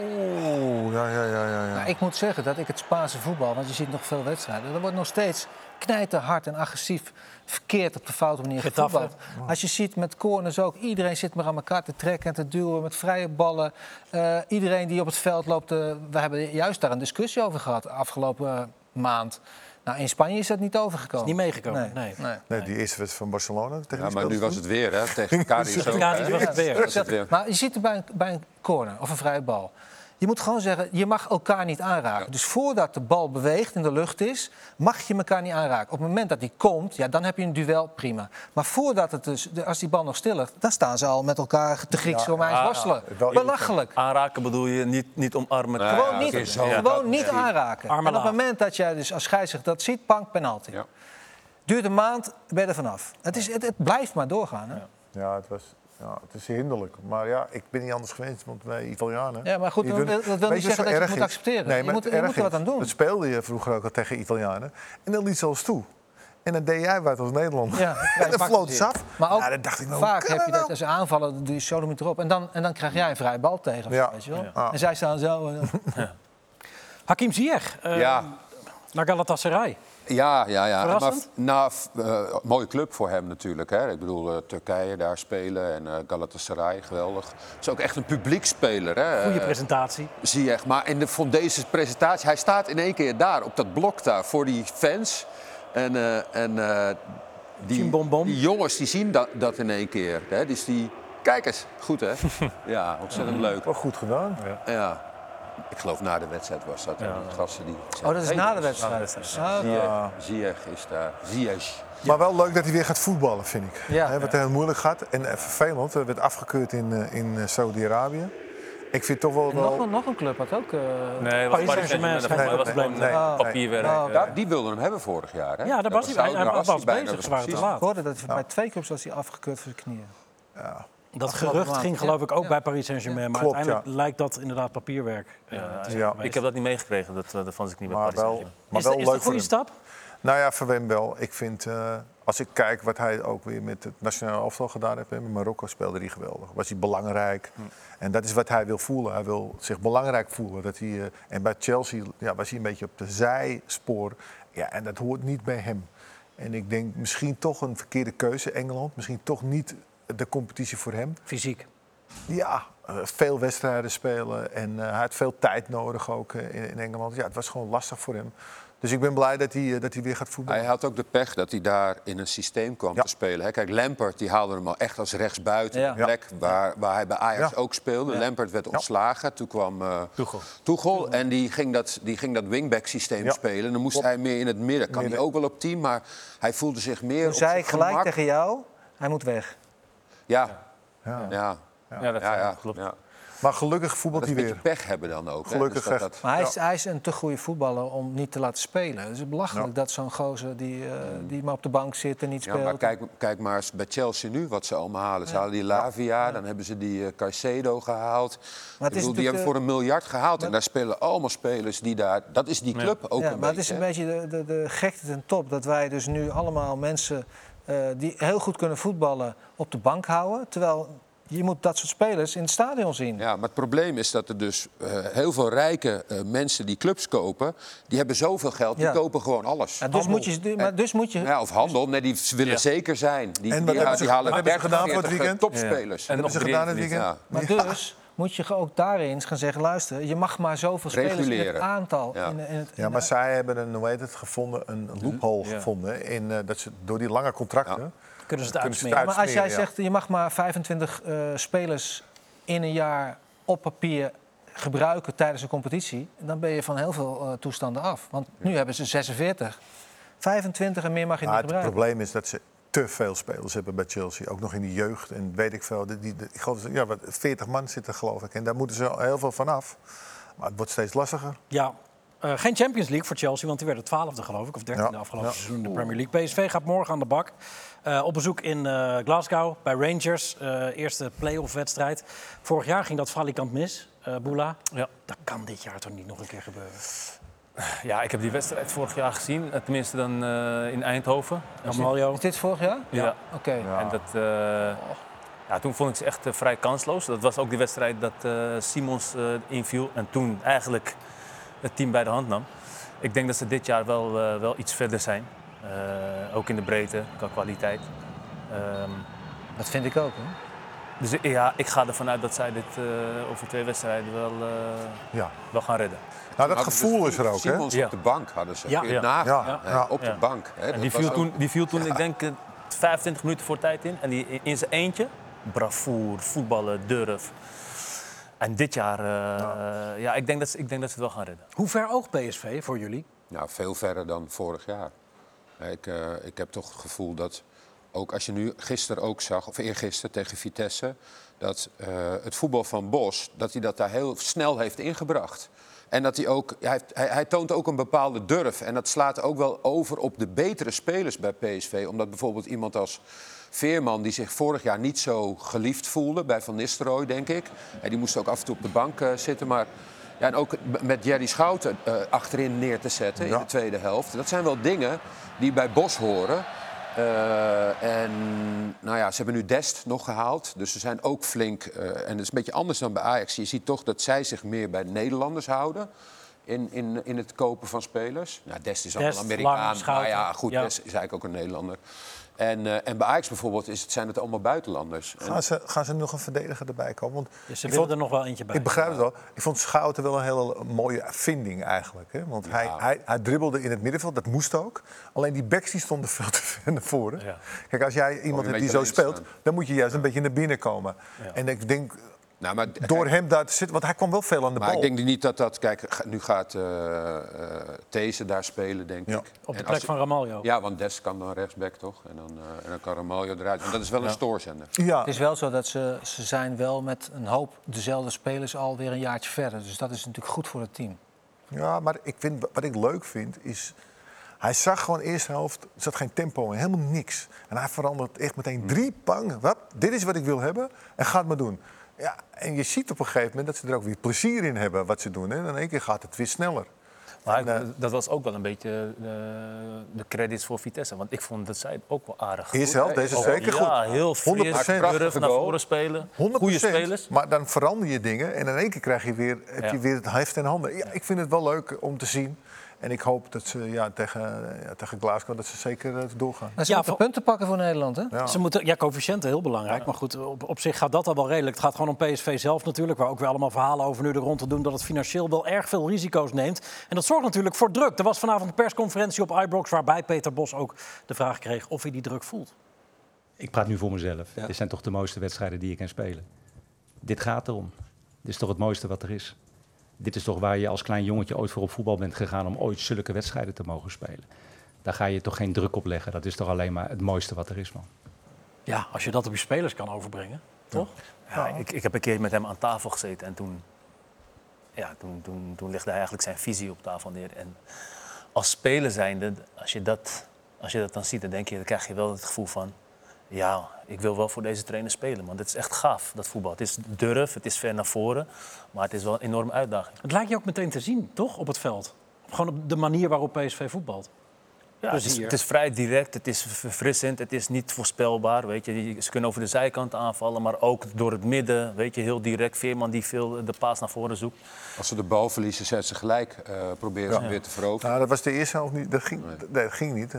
Oeh, ja, ja, ja, ja. ja. Nou, ik moet zeggen dat ik het Spaanse voetbal, want je ziet nog veel wedstrijden, er wordt nog steeds knijterhard en agressief verkeerd op de foute manier gevoetbald. Als je ziet met corners ook, iedereen zit maar aan elkaar te trekken en te duwen met vrije ballen. Eh, iedereen die op het veld loopt, eh, we hebben juist daar een discussie over gehad afgelopen eh, maand. Nou, in Spanje is dat niet overgekomen. Is niet meegekomen, Nee. nee. nee. Nee, die eerste wedstrijd van Barcelona. Tegen Ja, maar nu was het weer, hè? Tegen Cadiz ook. Was het weer. Maar je ziet er bij een, bij een corner of een vrije bal. Je moet gewoon zeggen, je mag elkaar niet aanraken. Dus voordat de bal beweegt in de lucht is, mag je elkaar niet aanraken. Op het moment dat die komt, ja, dan heb je een duel, prima. Maar voordat het dus, als die bal nog stil ligt, dan staan ze al met elkaar te Grieks-Romeins Ja, worstelen. wel irritant. Belachelijk. Aanraken bedoel je niet, niet omarmen. Gewoon ja, niet, zo. gewoon niet aanraken. En op het moment dat jij dus als scheidsrechter dat ziet, pank, penalty. Ja. Duurt een maand, ben je er vanaf. Het, is, het, het blijft maar doorgaan. Hè? Ja, het, was, ja, het is hinderlijk. Maar ja, ik ben niet anders gewend, want wij Italianen... Ja, maar goed, dat, dat wil niet zeggen zo dat je het moet is? accepteren. Nee, je maar moet, het je moet er wat aan doen. Dat speelde je vroeger ook al tegen Italianen. En dan liet ze ons toe. En dan deed jij wat als Nederlander. Ja, en dan floot ze af. Maar ook ja, dan dacht ik, nou, vaak heb je dat dat als aanvallen, doe je sodomiet erop. En dan, en dan krijg jij een vrije bal tegen. Ja. zo, Weet je wel? Ja. En zij staan zo. en- Hakim Ziyech eh, Ja. naar Galatasaray. Ja, ja, ja. Maar, nou, f- eh, mooie club voor hem natuurlijk. Hè. Ik bedoel, eh, Turkije daar spelen en eh, Galatasaray, geweldig. Het is ook echt een publiekspeler. Hè. Goede presentatie. Zie je echt. Maar in de, van deze presentatie, hij staat in één keer daar, op dat blok daar, voor die fans. En, eh, en eh, die, die jongens die zien dat, dat in één keer. Hè. Dus die, kijk eens, goed hè? ja, ontzettend leuk. Wel goed gedaan. Ja. Ik geloof na de wedstrijd was dat. hè, Die gasten die Oh, dat is Hey, na de wedstrijd. Ah, Ziyech, is daar. Ziyech. Maar wel leuk dat hij weer gaat voetballen, vind ik. Ja. Hè, wat heel moeilijk gaat. En eh, vervelend, hij werd afgekeurd in, eh, in eh, Saudi-Arabië. Ik vind toch wel... en nog, wel een- nog een club had ook. eh, Nee, was Paris Saint-Germain Dat was nee, eh, nee. papierwerk. Oh, eh. Die wilden hem hebben vorig jaar. Hè? Ja, daar Dat was hij Hij daar was bezig, bijna ze waren te precies. laat. ik hoorde dat hij bij twee clubs was hij afgekeurd voor zijn knieën. ja. Dat gerucht ging geloof ik ook Ja. bij Paris Saint-Germain. Maar Klopt, uiteindelijk lijkt dat inderdaad papierwerk eh, Ja, geweest. Ik heb dat niet meegekregen, dat, eh, dat vond ik niet bij Maar Paris wel, Saint-Germain. maar is wel dat- is dat leuk een goede stap? Nou ja, voor hem wel. Ik vind, eh, als ik kijk wat hij ook weer met het nationale elftal gedaan heeft. Met Marokko speelde hij geweldig. Was hij belangrijk. En dat is wat hij wil voelen. Hij wil zich belangrijk voelen. Dat hij, eh, en bij Chelsea ja, was hij een beetje op de zijspoor. Ja, en dat hoort niet bij hem. En ik denk misschien toch een verkeerde keuze, Engeland. Misschien toch niet de competitie voor hem. Fysiek. Ja, eh, veel wedstrijden spelen en eh, hij had veel tijd nodig ook eh, in, Engeland. Ja, het was gewoon lastig voor hem. Dus ik ben blij dat hij, dat hij weer gaat voetballen. Hij had ook de pech dat hij daar in een systeem kwam Ja. te spelen. Hè. Kijk, Lampert die haalde hem al echt als rechtsbuiten. Ja. Een plek waar, waar hij bij Ajax Ja. ook speelde. Lampert werd ontslagen. Toen kwam eh Tuchel. Tuchel. En die ging dat, die ging dat wingback-systeem Ja. spelen. Dan moest hij meer in het midden. Kan Midden. hij ook wel op team, maar hij voelde zich meer Toen op zei ik gelijk gemak. tegen jou, hij moet weg. Ja, Ja. ja, Ja, dat ja, ja, klopt. ja. Maar gelukkig voetbalt Dat hij is een weer. beetje pech hebben dan ook. hè. Gelukkig Dus dat, dat- Maar hij is, hij is een te goede voetballer om niet te laten spelen. Het is belachelijk Ja. dat zo'n gozer die, eh, die maar op de bank zit en niet Ja, speelt. maar kijk, kijk maar eens bij Chelsea nu wat ze allemaal halen. Ze halen die Lavia, dan hebben ze die eh, Caicedo gehaald. Maar Ik bedoel, die hebben voor een miljard gehaald. maar- En daar spelen allemaal spelers die daar... Dat is die club ook ja, een maar het beetje. is een beetje de, de, de gekte ten top dat wij dus nu allemaal mensen eh, die heel goed kunnen voetballen op de bank houden. Terwijl je moet dat soort spelers in het stadion zien. Ja, maar het probleem is dat er dus eh, heel veel rijke eh, mensen die clubs kopen, die hebben zoveel geld, die Ja. kopen gewoon alles. Ja, dus, moet je, maar dus moet je... Ja, of handel, nee, die willen Ja. zeker zijn. Die, En wat die, hebben ze- die halen wat hebben ze 30, gedaan voor het 40 weekend? topspelers. En hebben ze nog gedaan het weekend? Ja. Maar dus moet je ook daarin gaan zeggen... luister, je mag maar zoveel spelers in het Reguleren. aantal. Ja. In, in het, Ja, maar de- zij hebben een, hoe heet het, gevonden, een loophole Ja. gevonden. In, eh, dat ze door die lange contracten... Kunnen ze het Kunnen ze het uitsmeren. maar als jij zegt, je mag maar 25 eh, spelers in een jaar op papier gebruiken tijdens een competitie... dan ben je van heel veel eh, toestanden af. Want nu hebben ze 46. 25 en meer mag je niet het gebruiken. probleem is dat ze te veel spelers hebben bij Chelsea. Ook nog in de jeugd en weet ik veel. Die, die, ik geloof, ja, wat, 40 man zitten geloof ik. En daar moeten ze heel veel van af. Maar het wordt steeds lastiger. Ja, eh, geen Champions League voor Chelsea, want die werden twaalfde geloof ik. Of dertiende Ja, afgelopen ja. seizoen in de Premier League. PSV gaat morgen aan de bak. Eh, op bezoek in eh, Glasgow bij Rangers. eh, eerste play-off wedstrijd. Vorig jaar ging dat valikant mis, eh Boula. Ja. Dat kan dit jaar toch niet nog een keer gebeuren? Ja, ik heb die wedstrijd vorig jaar gezien. eh, Tenminste dan eh, in Eindhoven. Is dit vorig jaar? Ja. Oké. En dat, eh, ja, toen vond ik ze echt vrij kansloos. Dat was ook die wedstrijd dat eh, Simons eh, inviel en toen eigenlijk het team bij de hand nam. Ik denk dat ze dit jaar wel, eh, wel iets verder zijn. Eh, ook in de breedte, qua kwaliteit. Ehm, Dat vind ik ook. Hè? dus ik- ja, ik ga ervan uit dat zij dit eh, over twee wedstrijden wel, eh, Ja. wel gaan redden. Nou, dat gevoel is er ook, hè? Simons op de bank hadden ze. Ja. Ja. Op de bank. Hè? En die viel, ook- toen, die viel toen, ik denk, eh, 25 minuten voor tijd in. En die in- zijn eentje, bravoer, voetballen, durf. En dit jaar, eh, ja. ik, denk dat ze, ik denk dat ze het wel gaan redden. Hoe ver oogt PSV voor jullie? Nou, veel verder dan vorig jaar. Ik, eh, ik heb toch het gevoel dat, ook als je nu gisteren ook zag, of eergisteren tegen Vitesse, dat eh, het voetbal van Bos, dat hij dat daar heel snel heeft ingebracht. En dat hij ook, hij, hij, hij toont ook een bepaalde durf. En dat slaat ook wel over op de betere spelers bij PSV. Omdat bijvoorbeeld iemand als Veerman, die zich vorig jaar niet zo geliefd voelde bij Van Nistelrooy, denk ik. En die moest ook af en toe op de bank eh, zitten. Maar ja, en ook met Jerry Schouten eh, achterin neer te zetten in de tweede helft. Dat zijn wel dingen die bij Bos horen. Eh, en nou ja, ze hebben nu Dest nog gehaald. Dus ze zijn ook flink. eh, en het is een beetje anders dan bij Ajax. Je ziet toch dat zij zich meer bij Nederlanders houden. In, in, in het kopen van spelers. Nou, Dest is al een Amerikaan. Maar ja, goed, Ja. Dest is eigenlijk ook een Nederlander. En, eh, en bij Ajax bijvoorbeeld is het, zijn het allemaal buitenlanders. En- Gaan ze, gaan ze nog een verdediger erbij komen? Want Ja, ze willen vond- er nog wel eentje bij. Ik begrijp het wel. Ik vond Schouten wel een hele mooie vinding eigenlijk. Hè? Want hij, hij, hij dribbelde in het middenveld, dat moest ook. Alleen die backs die stonden veel te ver naar voren. Ja. Kijk, als jij iemand hebt die zo speelt, staan. dan moet je juist een beetje naar binnen komen. En ik denk, nou, maar, door hem daar te zitten, want hij kwam wel veel aan de Maar bal. ik denk niet dat dat... Kijk, nu gaat eh eh, These daar spelen, denk Ja. ik. Op de En plek als- van Ramaljo. Ja, want Des kan dan rechtsback, toch? En dan, eh, en dan kan Ramaljo eruit. Want dat is wel een stoorzender. ja, Het is wel zo dat ze, ze zijn wel met een hoop dezelfde spelers alweer een jaartje verder. Dus dat is natuurlijk goed voor het team. ja, maar ik vind, wat ik leuk vind is... Hij zag gewoon eerste helft, er zat geen tempo in, helemaal niks. En hij verandert echt meteen drie pang. Wat? Dit is wat ik wil hebben en ga het maar doen. Ja, en je ziet op een gegeven moment dat ze er ook weer plezier in hebben wat ze doen. En in één keer gaat het weer sneller. Maar En, eh, dat was ook wel een beetje eh, de credits voor Vitesse. Want ik vond dat zij ook wel aardig Eerste helft, deze is zeker goed. Ja, heel 100%. fris, durf naar goal. voren spelen. 100%. Goede spelers. Maar dan verander je dingen en in één keer krijg je weer, heb je Ja. weer het heft in handen. Ja, ik vind het wel leuk om te zien. En ik hoop dat ze ja, tegen, ja, tegen Glasgow dat ze zeker eh, doorgaan. Ze Ja, moeten voor- punten pakken voor Nederland, hè? Ja. Ze moeten, ja, coëfficiënten heel belangrijk. Maar goed, op, op zich gaat dat al wel redelijk. Het gaat gewoon om PSV zelf natuurlijk. Waar ook weer allemaal verhalen over nu de rond te doen. Dat het financieel wel erg veel risico's neemt. En dat zorgt natuurlijk voor druk. Er was vanavond een persconferentie op Ibrox. Waarbij Peter Bos ook de vraag kreeg of hij die druk voelt. Ik praat nu voor mezelf. Dit zijn toch de mooiste wedstrijden die je kan spelen. Dit gaat erom. Dit is toch het mooiste wat er is. Dit is toch waar je als klein jongetje ooit voor op voetbal bent gegaan om ooit zulke wedstrijden te mogen spelen. Daar ga je toch geen druk op leggen. Dat is toch alleen maar het mooiste wat er is, man. Ja, als je dat op je spelers kan overbrengen. Toch? Ja, ik, ik heb een keer met hem aan tafel gezeten en toen, ja, toen, toen, toen legde hij eigenlijk zijn visie op tafel neer. En als speler zijnde, als je dat, als je dat dan ziet, dan, denk je, dan krijg je wel het gevoel van... Ja, ik wil wel voor deze trainer spelen, want het is echt gaaf, dat voetbal. Het is durf, het is ver naar voren, maar het is wel een enorme uitdaging. Het lijkt je ook meteen te zien, toch? Op het veld. Gewoon op de manier waarop PSV voetbalt. Ja, het, is, plezier. het is vrij direct, het is verfrissend, het is niet voorspelbaar. Weet je. Die- Ze kunnen over de zijkant aanvallen, maar ook door het midden. Weet je, heel direct. Veerman die veel de paas naar voren zoekt. Als ze de bal verliezen, zetten ze gelijk. eh proberen ze hem weer te veroveren. Nou, dat was de eerste helft niet. Dat ging, nee, dat ging niet.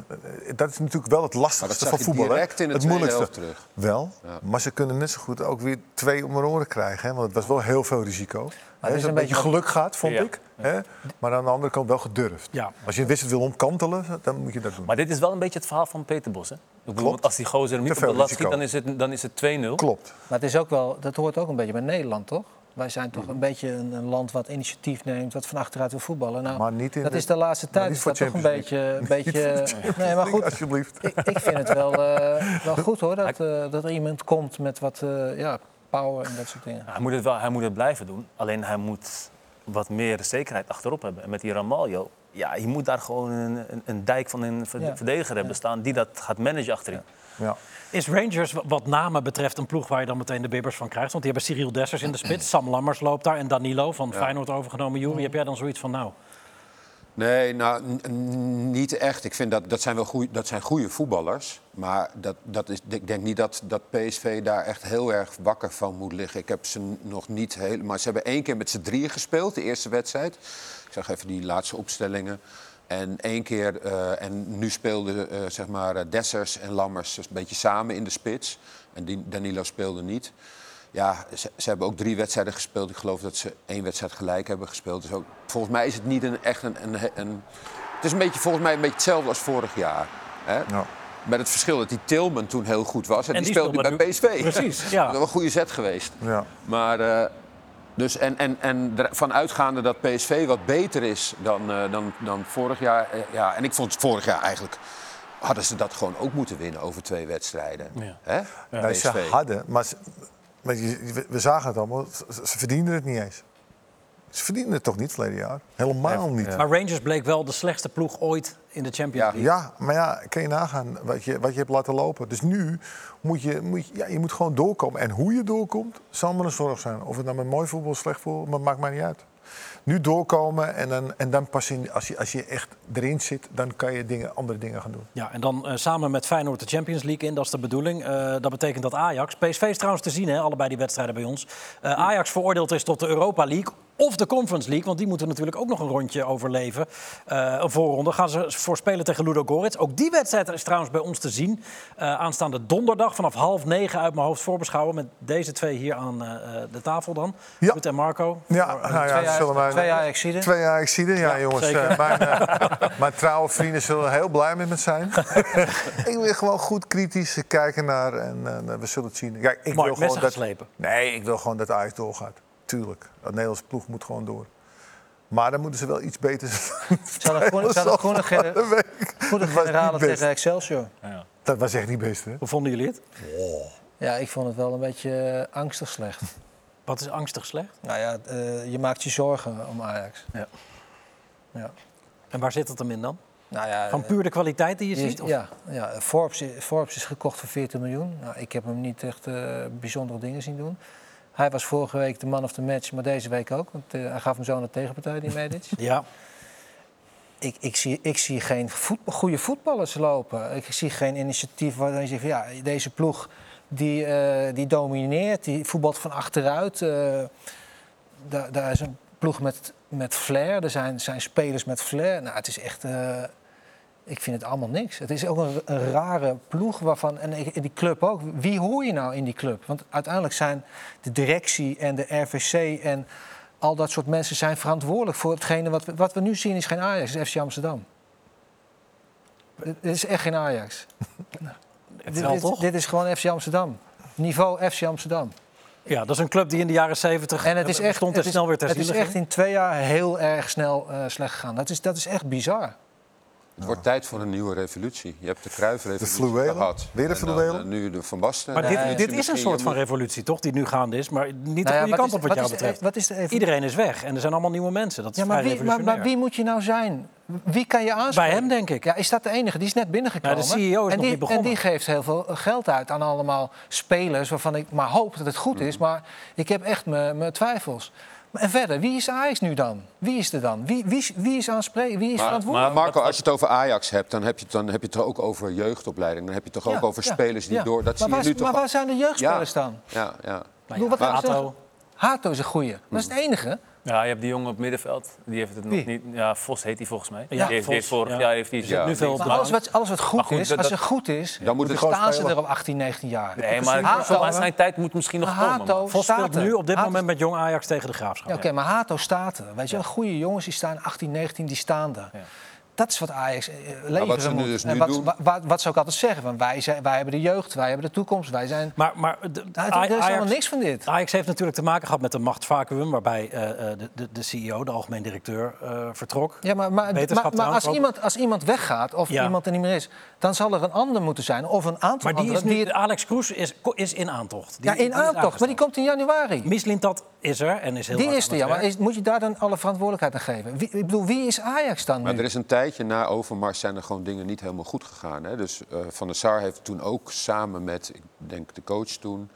Dat is natuurlijk wel het Maar dat lastigste van je voetbal. hè? direct in het tweede moeilijkste. helft terug. Wel, Ja. maar ze kunnen net zo goed ook weer twee om hun oren krijgen. Hè? Want het was wel heel veel risico. Hè, het is een een beetje geluk gaat, vond Ja. ik. Hè? Maar aan de andere kant wel gedurfd. Ja. Als je een wedstrijd wil omkantelen, dan moet je dat doen. Maar dit is wel een beetje het verhaal van Peter Bos. Hè? Ik bedoel, Klopt. als die gozer hem niet op de lat schiet, dan is het, dan is het 2-0. Klopt. Maar het is ook wel, dat hoort ook een beetje bij Nederland, toch? Wij zijn toch een beetje een, een land wat initiatief neemt, wat van achteruit wil voetballen. Nou, Maar niet in dat de- is de laatste maar tijd niet is voor dat toch een Champions beetje... Een beetje nee, maar goed, Alsjeblieft. ik, ik vind het wel, eh, wel goed hoor, dat, eh, dat er iemand komt met wat eh, ja, power en dat soort dingen. Hij moet, het wel, hij moet het blijven doen. Alleen hij moet wat meer zekerheid achterop hebben. En met die Ramaljo, ja, je moet daar gewoon een, een, een dijk van een verde- Ja. verdediger hebben staan die dat gaat managen achterin. Ja. Is Rangers wa- wat namen betreft een ploeg waar je dan meteen de bibbers van krijgt? Want die hebben Cyril Dessers in de spits, Sam Lammers loopt daar en Danilo van Feyenoord overgenomen. Jury, heb jij dan zoiets van nou? Nee, nou, niet echt. Ik vind dat dat zijn wel goeie, dat zijn goede voetballers. Maar dat, dat is, ik denk niet dat, dat PSV daar echt heel erg wakker van moet liggen. Ik heb ze nog niet helemaal... Ze hebben één keer met z'n drieën gespeeld, de eerste wedstrijd. Ik zag even die laatste opstellingen. En één keer, eh, en nu speelden eh, zeg maar eh, Dessers en Lammers een beetje samen in de spits. En Danilo speelde niet. Ja, ze, ze hebben ook drie wedstrijden gespeeld. Ik geloof dat ze één wedstrijd gelijk hebben gespeeld. Dus ook, volgens mij is het niet een, echt een, een, een... Het is een beetje, volgens mij een beetje hetzelfde als vorig jaar. Hè? Ja. Met het verschil dat die Tilman toen heel goed was. En, En die, die speelde speelt bij nu- PSV. Precies, ja. Dat is wel een goede zet geweest. Ja. Maar eh, dus en, en, en ervan uitgaande dat PSV wat beter is dan, eh, dan, dan vorig jaar. eh, ja, en ik vond vorig jaar eigenlijk. Hadden ze dat gewoon ook moeten winnen over twee wedstrijden. Ja. Hè? Nee, ze PSV. hadden, maar, we- we zagen het allemaal, ze, ze verdienden het niet eens. Ze verdienden het toch niet verleden jaar? Helemaal niet. Maar Rangers bleek wel de slechtste ploeg ooit in de Champions Ja. League. Ja, maar ja, kan je nagaan wat je, wat je hebt laten lopen. Dus nu moet je, moet je, ja, je moet gewoon doorkomen. En hoe je doorkomt, zal maar een zorg zijn. Of het nou met mooi voetbal of slecht voetbal, maar maakt mij niet uit. Nu doorkomen en dan, en dan pas in, als je, als je echt erin zit, dan kan je dingen, andere dingen gaan doen. Ja, en dan eh, samen met Feyenoord de Champions League in, dat is de bedoeling. Eh, dat betekent dat Ajax, PSV is trouwens te zien, hè, allebei die wedstrijden bij ons. Eh, Ajax veroordeeld is tot de Europa League of de Conference League, want die moeten natuurlijk ook nog een rondje overleven. Eh, een voorronde gaan ze voor spelen tegen Ludo Goretz. Ook die wedstrijd is trouwens bij ons te zien. Eh, aanstaande donderdag vanaf half negen uit mijn hoofd voorbeschouwen met deze twee hier aan eh, de tafel dan. Ja. Ruud en Marco. Ja, nou ja, twee dat zullen wij- Twee Ajaxiden. Twee Ajaxiden, ja, jongens. zeker. eh, mijn, mijn trouwe vrienden zullen heel blij met me zijn. ik wil gewoon goed kritisch kijken naar en we zullen het zien. Kijk, ik wil gewoon dat, geslepen. Nee, ik wil gewoon dat Ajax doorgaat. Tuurlijk, de Nederlandse ploeg moet gewoon door. Maar dan moeten ze wel iets beter zijn. Ze hadden groene, ze hadden groene, gener- Dat weet ik. goede best. tegen Excelsior. Dat was echt niet best, hè? Hoe vonden jullie het? Ja, ik vond het wel een beetje eh, angstig slecht. Wat is angstig slecht? Nou ja, eh, je maakt je zorgen om Ajax. Ja. Ja. En waar zit het hem in dan? Nou ja, Van puur de kwaliteit die je ziet? Of? Ja, ja Forbes, Forbes is gekocht voor 14 miljoen. Nou, ik heb hem niet echt eh, bijzondere dingen zien doen. Hij was vorige week de man of the match, maar deze week ook. Want eh, hij gaf hem zo de tegenpartij, die Medic. Ja. ik, ik, zie, ik zie geen goede voetballers lopen. Ik zie geen initiatief waarin je zegt... van, ja, deze ploeg die, eh, die domineert, die voetbalt van achteruit. daar, daar is een ploeg met, met flair. Er zijn, zijn spelers met flair. Nou, het is echt... eh, ik vind het allemaal niks. Het is ook een, een rare ploeg waarvan... En die club ook. Wie hoor je nou in die club? Want uiteindelijk zijn de directie en de RVC... en al dat soort mensen zijn verantwoordelijk voor hetgene wat we, wat we nu zien is geen Ajax, het is FC Amsterdam. Dit dit is echt geen Ajax. dit, dit- is gewoon FC Amsterdam. Niveau FC Amsterdam. ja, dat is een club die in de jaren 70 En het is echt, stond en het is, snel weer ter het is echt in twee jaar heel erg snel eh, slecht gegaan. Dat is, dat is echt bizar. Het wordt tijd voor een nieuwe revolutie. Je hebt de fluwelen? gehad. Weer de fluwelen? eh, nu de Van Basten. Maar dit, dit is een soort van revolutie, toch? Die nu gaande is, maar niet de Nou ja, goede kant is- op wat, jou betreft. wat is de? Iedereen is weg en er zijn allemaal nieuwe mensen. Dat is Ja, maar vrij wie, maar, wie moet je nou zijn? Wie kan je aanspreken? Bij hem, denk ik. Ja, is dat de enige? Die is net binnengekomen. Nou, de CEO is en nog die, niet begonnen. En die geeft heel veel geld uit aan allemaal spelers... waarvan ik maar hoop dat het goed Mhm. is. Maar ik heb echt mijn twijfels. En verder, wie is Ajax nu dan? Wie is er dan? Wie, wie, is- wie is aanspreken? Wie is Maar, verantwoordelijk? maar Marco, als je het over Ajax hebt, dan heb je het, dan heb je het ook over jeugdopleiding. Dan heb je het toch ook over ja, spelers die ja. door... Dat maar, zie je waar, nu toch maar waar zijn de jeugdspelers Ja. dan? Ja, ja. Nou bedoel, ja, wat Hato. Hato is een goeie. Dat is het enige. Ja, je hebt die jongen op middenveld. Die heeft het nog Wie? niet. Ja, Vos heet hij volgens mij. Ja, die heeft, die Vos, heeft vorig ja. jaar heeft hij ja, nu veel op alles wat, alles wat goed, is, dat- als het goed is, Dan moet staan ze er op 18, 19 jaar. Nee, maar, Hato, maar zijn tijd moet misschien nog Maar komen. Vos speelt staat nu op dit Hato- moment met Jong Ajax tegen de Graafschap. Ja, Oké, maar Hato staat er. Weet je wel, goede jongens die staan 18, 19, die staan er. Dat is wat Ajax eh, leveren wat ze nu moet. dus en nu wat, doen- wa- wa- wat, ze ook altijd zeggen, van wij, zijn, wij hebben de jeugd, wij hebben de toekomst, wij zijn... Maar, maar de, Nou, er is helemaal Ajax, niks van dit. Ajax heeft natuurlijk te maken gehad met een machtsvacuum... waarbij eh, eh, de, de, de CEO, de algemeen directeur, eh, vertrok. Ja, maar, maar, als, iemand, als iemand weggaat of Ja. iemand er niet meer is, dan zal er een ander moeten zijn. Of een aantal Maar die is nu, Alex Kroes is, is in aantocht. Die- ja, in aantocht, maar die komt in januari. Mislintat is er en is heel Die is er, ja. Maar is, moet je daar dan alle verantwoordelijkheid aan geven? Wie, ik bedoel, wie is Ajax dan Maar nu? er is een tijdje na Overmars zijn er gewoon dingen niet helemaal goed gegaan. Hè? Dus eh, Van der Sar heeft toen ook samen met, ik denk de coach toen...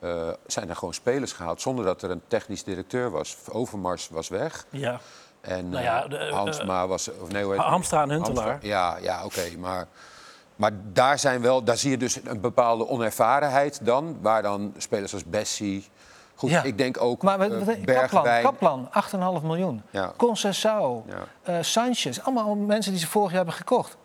eh, zijn er gewoon spelers gehaald zonder dat er een technisch directeur was. Overmars was weg. Ja. En Nou ja, eh, de, eh, Hansma was... Of nee, hoe heet Hamstra en Huntelaar. Hamstra. Ja, ja oké. maar, maar daar, zijn wel, daar zie je dus een bepaalde onervarenheid dan. Waar dan spelers als Bessie... Goed, Ja. ik denk ook Maar wat- eh, wat- Kaplan, Bergwijn. Kaplan, 8,5 miljoen. Ja. Concessao, Ja. eh, Sanchez. Allemaal mensen die ze vorig jaar hebben gekocht.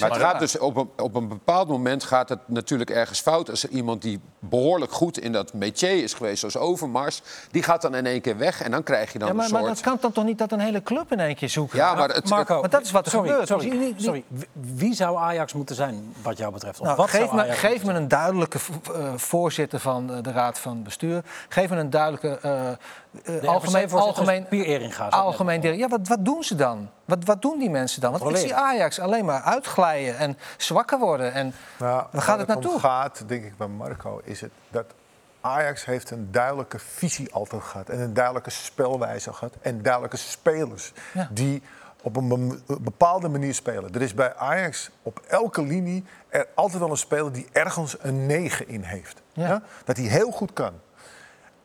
Maar het Maar gaat dus op een, op een bepaald moment gaat het natuurlijk ergens fout. Als er iemand die behoorlijk goed in dat métier is geweest, zoals Overmars, die gaat dan in één keer weg en dan krijg je dan Ja, maar, een maar soort. dat kan dan toch niet dat een hele club in één keer zoeken? Ja, maar het, Marco, Maar dat is wat er sorry, gebeurt. Sorry, sorry. Wie- zou Ajax moeten zijn, wat jou betreft? Of Nou, wat geef, me, geef me een duidelijke eh, voorzitter van eh, de Raad van Bestuur. Geef me een duidelijke eh, De algemeen, algemeen, Eringa. algemeen directeur. Ja, wat, wat doen ze dan? Wat, wat doen die mensen dan? Want ik zie Controleren. Ajax alleen maar uitglijden en zwakker worden. En Nou, waar gaat het om naartoe? gaat, denk ik bij Marco, is het dat Ajax heeft een duidelijke visie altijd gehad. En een duidelijke spelwijze gehad. En duidelijke spelers Ja. die op een bepaalde manier spelen. Er is bij Ajax op elke linie er altijd wel een speler die ergens een 9 in heeft. Ja. Ja? Dat hij heel goed kan.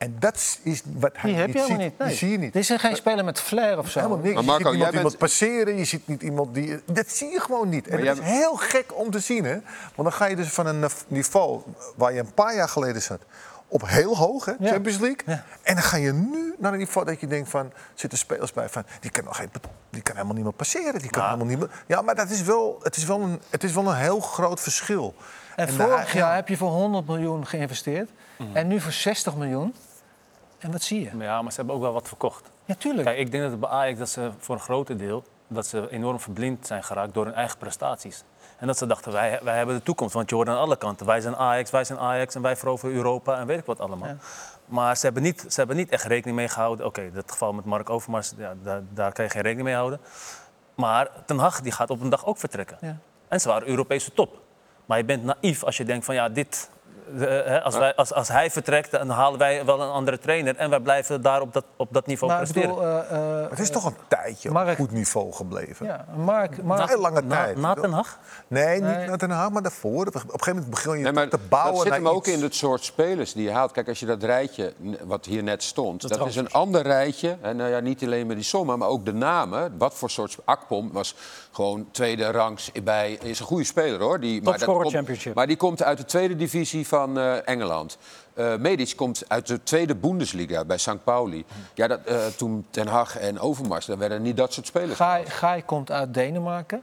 En dat is wat hij die heb je niet helemaal ziet. niet. Nee. Die zie je niet. Is geen speler met flair of zo. Helemaal niks. Maar je Marco, ziet niemand jij iemand bent- passeren, je ziet niet iemand die... Dat zie je gewoon niet. En Maar dat jij- is heel gek om te zien, hè. Want dan ga je dus van een niveau waar je een paar jaar geleden zat... op heel hoog, hè, Ja. Champions League. Ja. En dan ga je nu naar een niveau dat je denkt van... zitten spelers bij van, die kan, nog geen, die kan helemaal niet meer passeren. Die kan helemaal niet meer, ja, maar dat is wel, het, is wel een, het is wel een heel groot verschil. En, En vorig daar- jaar ja. heb je voor 100 miljoen geïnvesteerd. En nu voor 60 miljoen. En wat zie je? Ja, maar ze hebben ook wel wat verkocht. Ja, tuurlijk. Kijk, ik denk dat het bij Ajax dat ze voor een groot deel dat ze enorm verblind zijn geraakt door hun eigen prestaties. En dat ze dachten, wij, wij hebben de toekomst. Want je hoort aan alle kanten, wij zijn Ajax, wij zijn Ajax en wij veroveren Europa en weet ik wat allemaal. Ja. Maar ze hebben, niet, ze hebben niet echt rekening mee gehouden. Oké, dat geval met Mark Overmars, ja, daar, daar kan je geen rekening mee houden. Maar Ten Hag die gaat op een dag ook vertrekken. Ja. En ze waren Europese top. Maar je bent naïef als je denkt van ja, dit, eh, hè, als, wij, als, als hij vertrekt, dan halen wij wel een andere trainer. En wij blijven daar op dat, op dat niveau maar presteren. bedoel, eh, eh, Het is toch een tijdje op Mark- een goed niveau gebleven. ja, Mark, Mark, Een heel lange na, tijd. na Hag? Nee, Nee. niet naar Den Haag, maar daarvoor. Op een gegeven moment begin je Nee, maar te bouwen dat zit hem ook iets. in het soort spelers die je haalt. Kijk, als je dat rijtje, wat hier net stond, dat is een ander rijtje. En nou ja, niet alleen met die sommen, maar ook de namen. Wat voor soort... Akpom was gewoon tweede rangs bij... Is een goede speler, hoor. Die, maar, dat komt- Championship. maar die komt uit de tweede divisie van eh, Engeland. Eh Medic komt uit de tweede Bundesliga bij St. Pauli. Ja, dat, eh, toen Ten Hag en Overmars, daar werden niet dat soort spelers. Gai, Gai komt uit Denemarken.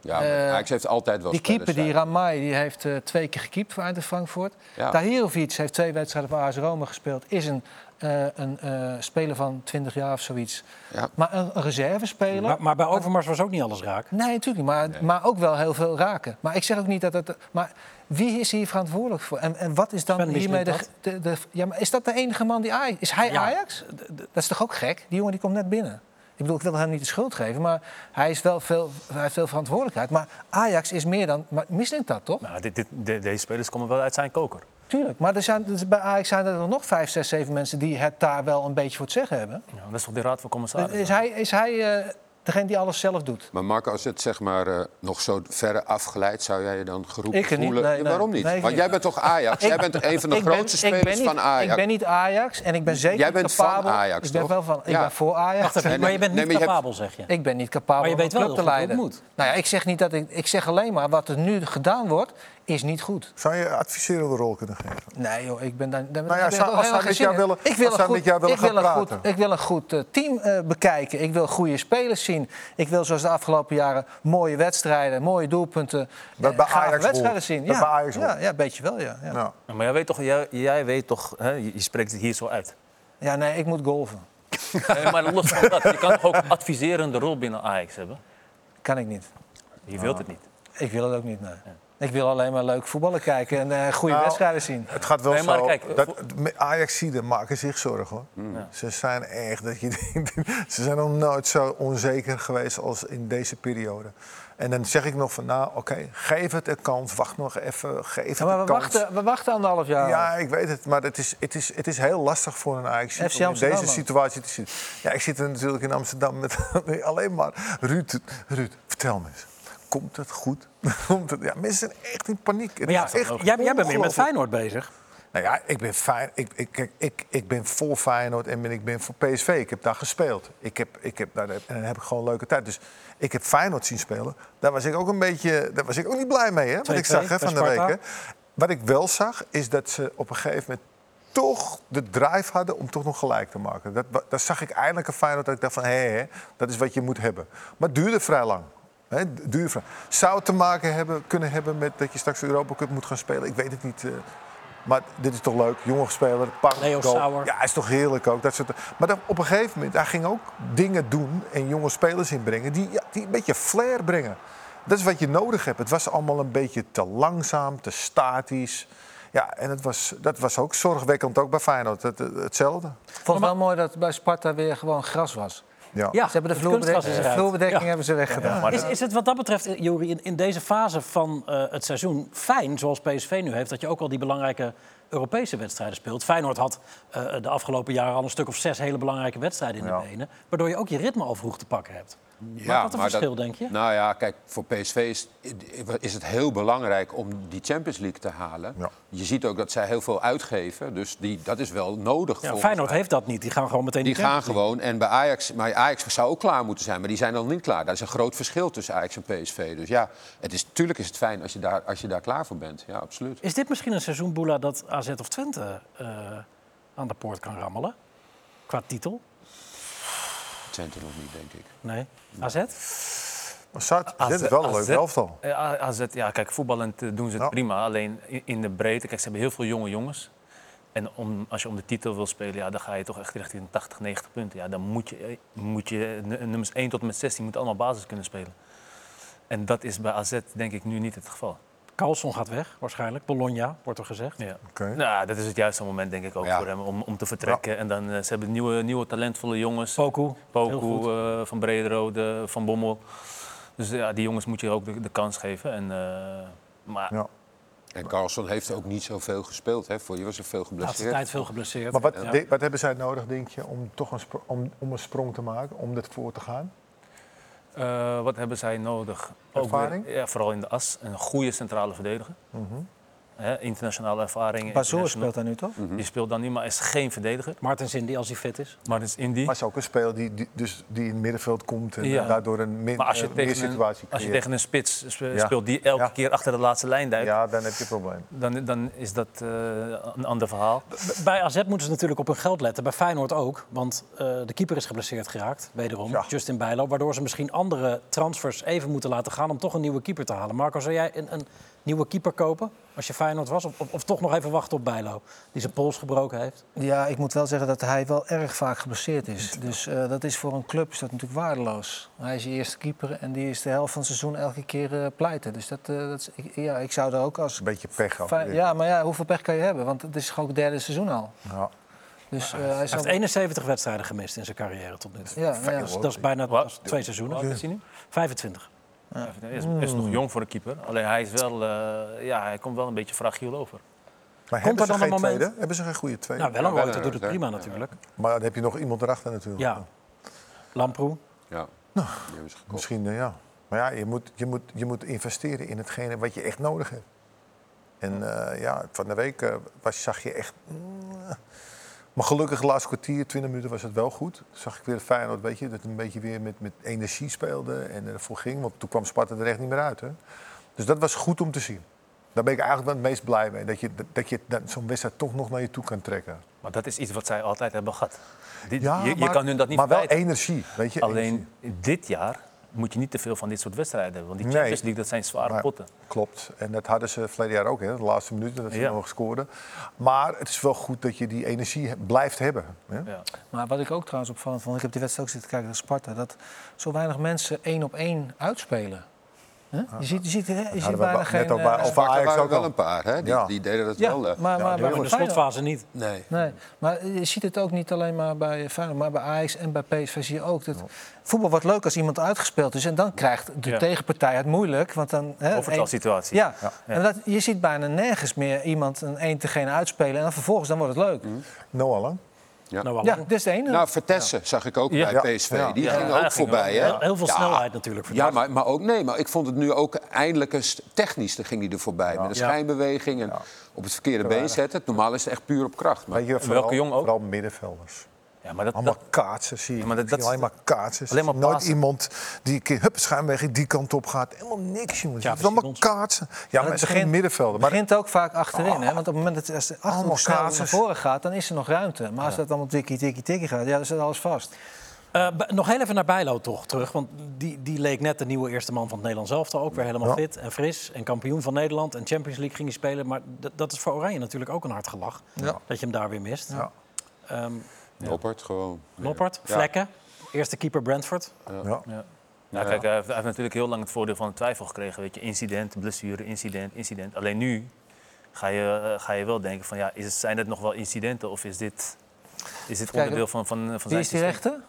Ja, maar Ajax heeft altijd wel Die keeper, die. Ramai, die heeft eh, twee keer gekiept voor Eintracht Frankfurt. Ja. Tahirovic heeft twee wedstrijden voor AS Roma gespeeld. Is een, eh, een eh, speler van 20 jaar of zoiets. Ja. Maar een, een reservespeler. Maar, maar bij Overmars was ook niet alles raak. Nee, natuurlijk niet. Maar, maar ook wel heel veel raken. Maar ik zeg ook niet dat het... Maar wie is hier verantwoordelijk voor? En, en wat is dan Sven hiermee de, de, de... Ja, maar is dat de enige man die Ajax... Is hij Ja. Ajax? Dat is toch ook gek? Die jongen die komt net binnen. Ik bedoel, ik wil hem niet de schuld geven, maar hij, is wel veel, hij heeft veel verantwoordelijkheid. Maar Ajax is meer dan... Maar mislukt dat, toch? Nou, dit, dit, de- deze spelers komen wel uit zijn koker. Tuurlijk. Maar er zijn, dus bij Ajax zijn er nog vijf, zes, zeven mensen die het daar wel een beetje voor het zeggen hebben. Ja, dat is toch de raad van commissarissen? Is hij, is hij eh, Degene die alles zelf doet. Maar Marco, als het zeg maar eh, nog zo verre afglijdt, zou jij je dan geroepen Ik niet, voelen? nee, Ja, waarom niet? Nee, ik Want niet. jij bent toch Ajax? jij bent een van de grootste ben spelers niet- van Ajax. Ik ben niet Ajax en ik ben zeker Jij bent van capabel. Ajax, ik ben toch? wel van. Ik Ja. ben voor Ajax. Wacht even, Nee, maar je bent nee, niet hebt- capabel, zeg je. Ik ben niet capabel Maar je om weet een wel club te leiden. moet. Nou ja, ik zeg niet dat ik. Ik zeg alleen maar wat er nu gedaan wordt, is niet goed. Zou je een adviserende rol kunnen geven? Nee joh, ik ben daar. daar Nou ja, zou- ik als met jou willen- ik wil als een goed, met jou willen ik wil gaan een goed, praten. ik wil een goed eh, team eh, bekijken. Ik wil goede spelers zien. Ik wil zoals de afgelopen jaren mooie wedstrijden, mooie doelpunten. Eh, bij gave Ajax wedstrijden zien. Ja, bij Ajax ja, ja, een beetje wel, ja. ja. Nou, Ja, Maar jij weet toch, jij, jij weet toch hè, je, spreekt het hier zo uit. Ja, nee, ik moet golven. Nee, maar los van dat, je kan toch ook adviserende rol binnen Ajax hebben? Kan ik niet. Je wilt het niet. Ik wil het ook niet, nee. Ik wil alleen maar leuk voetballen kijken en eh, goede Nou, wedstrijden zien. het gaat wel Nee, maar zo. kijk, dat, maken zich zorgen hoor. Mm. Ze zijn echt dat je denkt, ze zijn nog nooit zo onzeker geweest als in deze periode. En dan zeg ik nog van, nou oké, geef het een kans, wacht nog even, geef het Ja, maar een we kans. wachten, we wachten anderhalf jaar. Ja, ik weet het, maar het is, het is, het is heel lastig voor een Ajax om in deze situatie te zitten. Ja, ik zit er natuurlijk in Amsterdam met alleen maar Ruud, Ruud, vertel me eens. Komt het goed? Komt het, ja, mensen zijn echt in paniek. Maar ja, echt jij, jij bent meer met. Feyenoord bezig. Nou ja, ik ben, fijn, ik, ik, ik, ik ben voor Feyenoord en ben, ik ben voor PSV. Ik heb daar gespeeld. Ik heb, ik heb, daar, en dan heb ik gewoon een leuke tijd. Dus ik heb Feyenoord zien spelen. Daar was ik ook een beetje, daar was ik ook niet blij mee, hè, wat 2-2 ik zag hè, van de hè. Wat ik wel zag, is dat ze op een gegeven moment toch de drive hadden om toch nog gelijk te maken. Dat, dat zag ik eindelijk een Feyenoord dat ik dacht van, hé, hé, dat is wat je moet hebben. Maar het duurde vrij lang. Hè, het vrij. Zou het te maken hebben, kunnen hebben met dat je straks de Europa Cup moet gaan spelen? Ik weet het niet. eh. Maar dit is toch leuk, jonge speler, pak, Leo goal. Sauer. Ja, is toch heerlijk ook. Dat soort, maar dan, op een gegeven moment, hij ging ook dingen doen en jonge spelers inbrengen die, ja, die een beetje flair brengen. Dat is wat je nodig hebt. Het was allemaal een beetje te langzaam, te statisch. Ja, en het was, dat was ook zorgwekkend, ook bij Feyenoord. Het, het- hetzelfde. Ik vond het wel mooi dat bij Sparta weer gewoon gras was. Ja. Ja, Ze hebben de vloerbedekking, is de eruit. vloerbedekking Ja. hebben ze weggedaan. Is, is het wat dat betreft, eh, Jori, in, in deze fase van eh, het seizoen fijn, zoals PSV nu heeft, dat je ook al die belangrijke Europese wedstrijden speelt? Feyenoord had eh, de afgelopen jaren al een stuk of zes hele belangrijke wedstrijden in Ja. de benen, waardoor je ook je ritme al vroeg te pakken hebt. Maakt dat een maar verschil, denk je? Nou ja, kijk, voor PSV is, is het heel belangrijk om die Champions League te halen. Ja. Je ziet ook dat zij heel veel uitgeven, dus die, dat is wel nodig. Ja, Feyenoord mij. heeft dat niet. Die gaan gewoon meteen Die de gaan gewoon. En bij Ajax, maar Ajax zou ook klaar moeten zijn, maar die zijn nog niet klaar. Dat is een groot verschil tussen Ajax en PSV. Dus ja, het is, natuurlijk is het fijn als je, daar, als je daar klaar voor bent. Ja, absoluut. Is dit misschien een seizoen, Boela, dat AZ of Twente eh, aan de poort kan rammelen? Qua titel? Twente nog niet, denk ik. Nee. AZ? Maar Zuid, dit is wel een leuk AZ elftal. Eh, AZ, ja, kijk, voetballend eh, doen ze het Ja. prima. Alleen in, de breedte, kijk, ze hebben heel veel jonge jongens. En om, als je om de titel wil spelen, ja, dan ga je toch echt richting 80, 90 punten. Ja, dan moet je, eh, moet je nummers 1 tot en met 16 moeten allemaal basis kunnen spelen. En dat is bij AZ denk ik nu niet het geval. Carlson gaat weg, waarschijnlijk. Bologna, wordt er gezegd. Ja. Oké. Nou, dat is het juiste moment denk ik ook Ja. voor hem om, om te vertrekken. En dan, eh, ze hebben nieuwe, nieuwe talentvolle jongens. Poku, Poku, eh, Van Brederode, Van Bommel. Dus ja, die jongens moet je ook de, de kans geven. En, eh, maar Ja. En Carlson heeft ook niet zoveel gespeeld. Hè? Voor je was er veel De laatste geblesseerd. tijd veel geblesseerd. Maar wat, Ja. de- wat hebben zij nodig, denk je, om toch een, om, om een sprong te maken, om dit voor te gaan? Eh, wat hebben zij nodig? Ook Ervaring? weer- ja, vooral in de as. Een goede centrale verdediger. Mhm. Hè, internationale ervaring. Bazoer international- speelt daar nu toch? Mhm. Die speelt dan niet, maar is geen verdediger. Martin Zindi, als hij fit is. Maar het is Indy. Maar is ook een speler die, die, dus die in het middenveld komt en Ja. daardoor een min, Maar als je, eh, meer tegen een, situatie als je tegen een spits Ja. speelt die elke Ja. keer achter de laatste lijn duikt, Ja, dan heb je een probleem. dan, dan is dat eh, een ander verhaal. Bij AZ moeten ze natuurlijk op hun geld letten. Bij Feyenoord ook. Want eh, de keeper is geblesseerd geraakt, wederom. Ja. Justin Bijlo. Waardoor ze misschien andere transfers even moeten laten gaan... om toch een nieuwe keeper te halen. Marco, zou jij een, een nieuwe keeper kopen als je Feyenoord was? Of, of, toch nog even wachten op Bijlo, die zijn pols gebroken heeft? Ja, ik moet wel zeggen dat hij wel erg vaak geblesseerd is. Dus eh, dat is voor een club is dat natuurlijk waardeloos. Hij is je eerste keeper en die is de helft van het seizoen elke keer uh, pleiten. Dus dat, eh, dat is, ik, ja, ik zou er ook als... Een beetje pech af. Ja, maar ja, hoeveel pech kan je hebben? Want het is gewoon het derde seizoen al. Ja. Dus, hij, heeft 71 wedstrijden gemist in zijn carrière tot nu toe. Ja, dus dat is bijna twee seizoenen. 25. Hij is, is, nog jong voor een keeper. Alleen hij, is wel, eh, ja, hij komt wel een beetje fragiel over. Maar komt hebben, ze geen moment... tweede? hebben ze geen goede tweede? Nou, wel een ja, doet het prima natuurlijk. Maar dan heb je nog iemand erachter natuurlijk. Ja. Lamproe. Ja. Nou, misschien eh, ja. Maar ja, je moet, je, moet, je moet investeren in hetgene wat je echt nodig hebt. En ja, eh, van de week was, zag je echt... Mm, maar gelukkig de laatste kwartier, 20 minuten was het wel goed. Toen zag ik weer Feyenoord, weet je, dat een beetje weer met, met energie speelde en ervoor ging. Want toen kwam Sparta er echt niet meer uit. Hè? Dus dat was goed om te zien. Daar ben ik eigenlijk wel het meest blij mee. Dat je, dat je dat zo'n wedstrijd toch nog naar je toe kan trekken. Maar dat is iets wat zij altijd hebben gehad. Dit, Ja, je, je maar- kan hun dat niet Maar wel energie, weet je. Alleen dit jaar moet je niet te veel van dit soort wedstrijden hebben. Want die. Champions League, dat zijn zware Maar- potten. Klopt. En dat hadden ze verleden jaar ook, hè, de laatste minuten dat ze Ja. nog scoorden. Maar het is wel goed dat je die energie blijft hebben. Hè? Ja. Maar wat ik ook trouwens opvallend vond, ik heb die wedstrijd ook zitten kijken naar Sparta, dat zo weinig mensen één op één uitspelen. Hè? Je ziet, je ziet, hè, je ziet hadden we bijna net geen... ook bij- Sparta Ajax ook wel al. een paar, hè? Die, Ja. die deden dat ja, wel. eh, maar, maar bij In de slotfase niet. nee. Nee, maar je ziet het ook niet alleen maar bij Feyenoord, maar bij Ajax en bij PSV zie je ook. Dat voetbal wordt leuk als iemand uitgespeeld is en dan krijgt de Ja. tegenpartij het moeilijk. Want dan, hè, Overtalsituatie. Ja, Ja. En dat, je ziet bijna nergens meer iemand een één tegen één uitspelen en dan vervolgens dan wordt het leuk. Noah Lang. Ja. Nou, Ja, dit is de ene. Nou, Vertessen zag ik ook Ja. bij PSV. Ja. Die Ja, ging ook ging voorbij, hè? Heel, heel veel Ja. snelheid natuurlijk. Ja, maar, maar ook nee. Maar ik vond het nu ook eindelijk eens technisch. Dan ging hij er voorbij. Met een schijnbeweging en op het verkeerde been zetten. Normaal is het echt puur op kracht. Maar Weet je, vooral, Welke jong ook? Vooral middenvelders. Ja, maar dat, Allemaal dat- kaatsen zie je. Ja, maar dat- dat- alleen maar kaatsen. alleen maar Nooit iemand die een keer hup, schijnweg die kant op gaat. Helemaal niks, jongens. Ja, het is allemaal kaatsen. Ja, maar het is geen middenvelder. Het Maar begint ook vaak achterin. Hè? Want op het moment dat als de Allemaal achterhoek snel naar voren gaat, dan is er nog ruimte. Maar als dat allemaal tikkie, tikkie, tikkie gaat, ja, dan zit alles vast. Eh, nog heel even naar Bijlo toch terug. Want die, die leek net de nieuwe eerste man van het Nederlands elftal. Ook weer helemaal Ja. fit en fris. En kampioen van Nederland. En Champions League ging hij spelen. Maar dat is voor Oranje natuurlijk ook een hard gelach. Ja. Dat je hem daar weer mist. Ja. Ehm, Noppert gewoon. Noppert, Ja. Vlekken. Eerste keeper Brentford. ja. Nou, kijk, hij heeft, hij heeft natuurlijk heel lang het voordeel van de twijfel gekregen. Weet je, incident, blessure, incident, incident. Alleen nu ga je, eh, ga je wel denken van, ja, is het, zijn het nog wel incidenten of is dit, is dit onderdeel van, van, van Wie zijn is die rechter?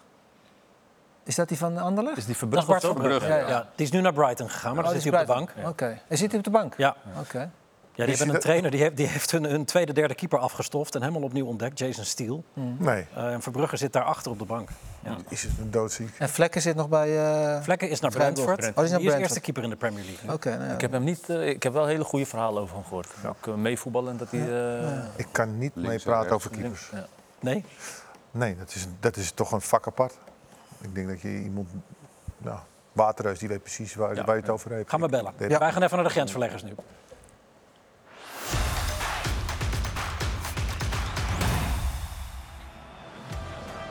Is dat die van Anderlecht? Is die Dat Verbrugge is Bart of van zo? Brugge. Ja, Ja, ja. Die is nu naar Brighton gegaan, maar Oh, dan zit hij op de bank. Oké. En zit hij op de bank? Ja. Oké. Ja, die Is hebben een hij trainer die heeft, die heeft hun, hun tweede, derde keeper afgestoft en helemaal opnieuw ontdekt, Jason Steele. Nee, Eh, en Verbrugge zit daar achter op de bank. is het een doodziek. En Vlekken zit nog bij... eh, Vlekken is naar. Brentford. Oh, die is naar die is eerste keeper in de Premier League. Oké, nou ja. Ik heb hem niet, eh, ik heb wel hele goede verhalen over hem gehoord. Ook uh, meevoetballen dat hij... eh, Ik kan niet mee en praten over keepers. ja. Nee? Nee, dat is, dat is toch een vak apart. Ik denk dat je iemand... Ja, Waterreus, die weet precies waar, Ja. waar je het over hebt. Gaan we bellen. Wij gaan even naar de grensverleggers nu.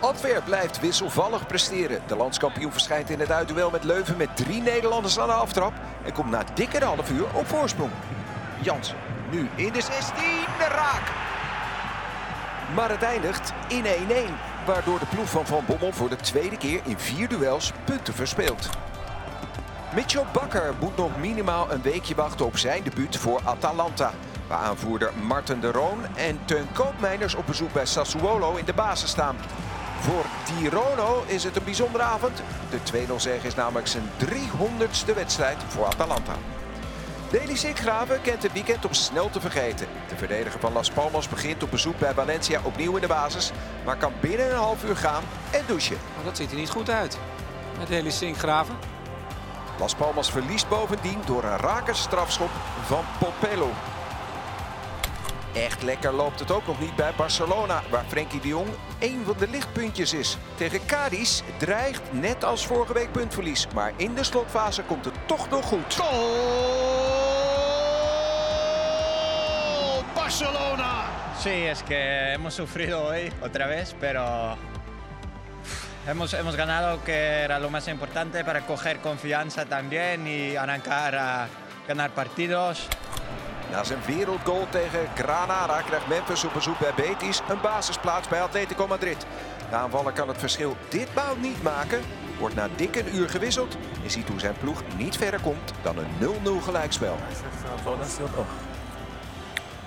Antwerp blijft wisselvallig presteren. De landskampioen verschijnt in het uitduel met Leuven met drie Nederlanders aan de aftrap. En komt na dikke half uur op voorsprong. Jansen, nu in de 16, raak. Maar het eindigt in 1-1. Waardoor de ploeg van Van Bommel voor de tweede keer in vier duels punten verspeelt. Mitchell Bakker moet nog minimaal een weekje wachten op zijn debuut voor Atalanta. Waar aanvoerder Marten de Roon en Teun Koopmeiners op bezoek bij Sassuolo in de basis staan. Voor Tirono is het een bijzondere avond. De 2-0 zege is namelijk zijn 300ste wedstrijd voor Atalanta. Deli Sinkgraven kent het weekend om snel te vergeten. De verdediger van Las Palmas begint op bezoek bij Valencia opnieuw in de basis. Maar kan binnen een half uur gaan en douchen. Maar dat ziet er niet goed uit. Met hele Sinkgraven. Las Palmas verliest bovendien door een rake strafschop van Popelo. Echt lekker loopt het ook nog niet bij Barcelona, waar Frenkie de Jong één van de lichtpuntjes is. Tegen Cadiz dreigt net als vorige week puntverlies, maar in de slotfase komt het toch nog goed. Sí, es que hemos sufrido hoy otra vez, pero hemos, hemos ganado, que era lo más importante para coger confianza también y arrancar a ganar partidos. Na zijn wereldgoal tegen Granada krijgt Memphis op bezoek bij Betis een basisplaats bij Atletico Madrid. De aanvaller kan het verschil ditmaal niet maken, wordt na dik een uur gewisseld en ziet hoe zijn ploeg niet verder komt dan een 0-0 gelijkspel.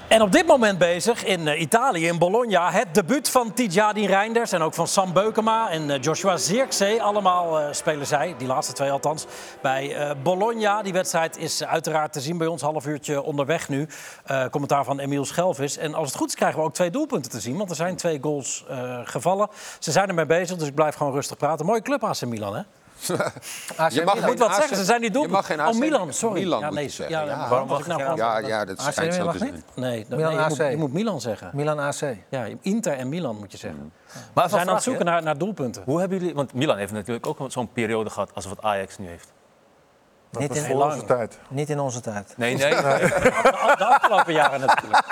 En op dit moment bezig in eh, Italië, in Bologna, het debuut van Tidjani Reinders en ook van Sam Beukema en eh, Joshua Zirkzee. Allemaal eh, spelen zij, die laatste twee althans, bij Bologna. Die wedstrijd is uiteraard te zien bij ons, half uurtje onderweg nu. Commentaar van Emiel Schelvis. En als het goed is krijgen we ook twee doelpunten te zien, want er zijn twee goals gevallen. Ze zijn ermee bezig, dus ik blijf gewoon rustig praten. Mooie club AC Milan, hè? AC Je mag Milan. moet wat AC zeggen, ze zijn die Je mag doelpunten. geen Oh, AC Milan, sorry. Milan ja, moet nee, je zeggen. ja, Ja. waarom was ik nou Ja. Ja, ja, dat AC schijnt zo Milan te mag zijn. Nee, dat- Milan nee, je, moet, AC. je moet Milan zeggen. Milan AC. Ja, Inter en Milan moet je zeggen. Maar We zijn aan het zoeken naar, naar doelpunten. Hoe hebben jullie... Want Milan heeft natuurlijk ook zo'n periode gehad als wat Ajax nu heeft. Dat Niet in- onze tijd. Niet in onze tijd. Nee, nee. nee. De afgelopen jaren natuurlijk.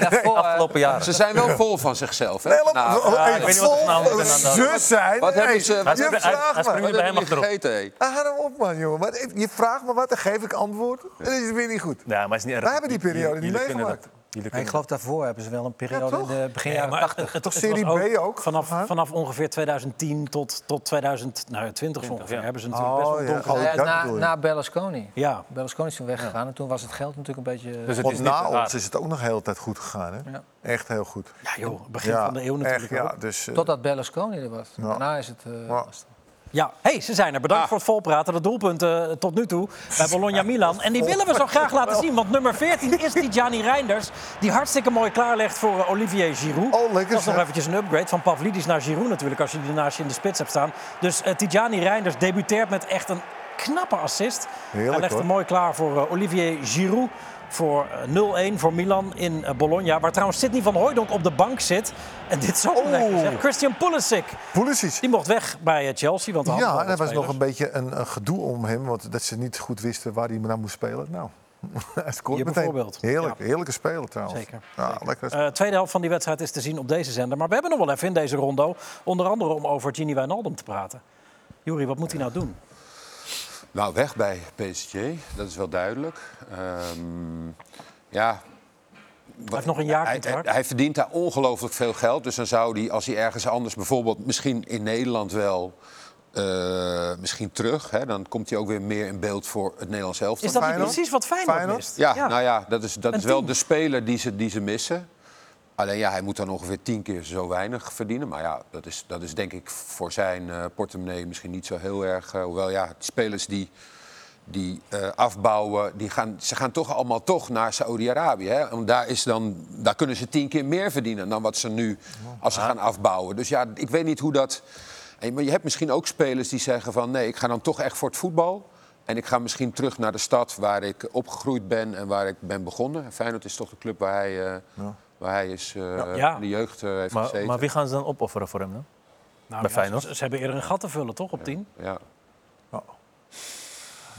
Daarvoor, eh, Afgelopen jaren. Ze zijn wel vol van zichzelf. Hè? Nee, Nou, oh, hey, ik weet niet wat vol het nou- aan zus zijn. Wat Hey, hebben ze- je hij- vraagt hij me. wat achterop. gegeten, hé? Ah, hou nou op, man, jongen. Wat- Je vraagt me wat, dan geef ik antwoord. En dan is het weer niet goed. Ja, maar is niet erg. Wij hebben die periode niet meegemaakt. Maar ik geloof daarvoor hebben ze wel een periode Ja, in de begin Ja, jaren maar 80. het, Toch het Serie was B ook? Vanaf, Huh? vanaf ongeveer 2010 tot, tot 2020 zo ongeveer ja. hebben ze natuurlijk best Oh, wel ja. donker. Oh, Ja, na, na Berlusconi. Ja, Berlusconi is toen weggegaan en toen was het geld natuurlijk een beetje... Dus het is na ons is het ook nog de hele tijd goed gegaan, hè? Ja. Echt heel goed. ja joh, begin van de eeuw natuurlijk echt, ook. ja. Dus, eh, Totdat Berlusconi er was. Ja. Daarna is het... Ja. hey, ze zijn er. Bedankt Ah. voor het volpraten. De doelpunten eh, tot nu toe bij Bologna Milan. En die willen we zo graag laten zien. Want nummer 14 is die Gianni Reinders. Die hartstikke mooi klaarlegt voor eh, Olivier Giroud. Oh, lekker Dat is nog eventjes een upgrade van Pavlidis naar Giroud natuurlijk. Als je die naast je in de spits hebt staan. Dus eh Tijani Reinders debuteert met echt een knappe assist. Heerlijk, Hij legt hem mooi klaar voor Olivier Giroud. Voor eh, 0-1 voor Milan in eh, Bologna. Waar trouwens Sidney van Hooijdonk op de bank zit. En dit is ook Oh. Christian Pulisic. Pulisic. Die mocht weg bij eh, Chelsea. Want Ja, en er was nog een beetje een, een gedoe om hem. Want dat ze niet goed wisten waar hij nou moest spelen. Nou, meteen. bijvoorbeeld. Heerlijk, Ja. heerlijke speler trouwens. Zeker, Ja, zeker. lekker. Eh, tweede helft van die wedstrijd is te zien op deze zender. Maar we hebben nog wel even in deze rondo. Onder andere om over Gini Wijnaldum te praten. Juri, wat moet hij nou doen? Nou, weg bij PSG, dat is wel duidelijk. Ehm, ja. Hij heeft nog een jaar hij, hij, hij verdient daar ongelooflijk veel geld. Dus dan zou hij, als hij ergens anders, bijvoorbeeld misschien in Nederland wel... eh, misschien terug, hè, dan komt hij ook weer meer in beeld voor het Nederlands elftal. Is dat precies wat Feyenoord, Feyenoord? mist? Ja, nou ja, dat is, dat Een is wel team. de speler die ze, die ze missen. Alleen ja, hij moet dan ongeveer tien keer zo weinig verdienen. Maar ja, dat is, dat is denk ik voor zijn eh, portemonnee misschien niet zo heel erg. eh, hoewel ja, spelers die, die eh, afbouwen, die gaan, ze gaan toch allemaal toch naar Saoedi-Arabië. Want Daar, is dan, daar kunnen ze tien keer meer verdienen dan wat ze nu als ze gaan afbouwen. Dus ja, ik weet niet hoe dat... En, maar je hebt misschien ook spelers die zeggen van... nee, ik ga dan toch echt voor het voetbal. En ik ga misschien terug naar de stad waar ik opgegroeid ben en waar ik ben begonnen. Feyenoord is toch de club waar hij, waar hij is, eh, Ja. in de jeugd eh, heeft Maar, gezeten. maar wie gaan ze dan opofferen voor hem dan? Nou, Bij ja, Feyenoord? Ze, ze hebben eerder een gat te vullen, toch, op 10? Ja.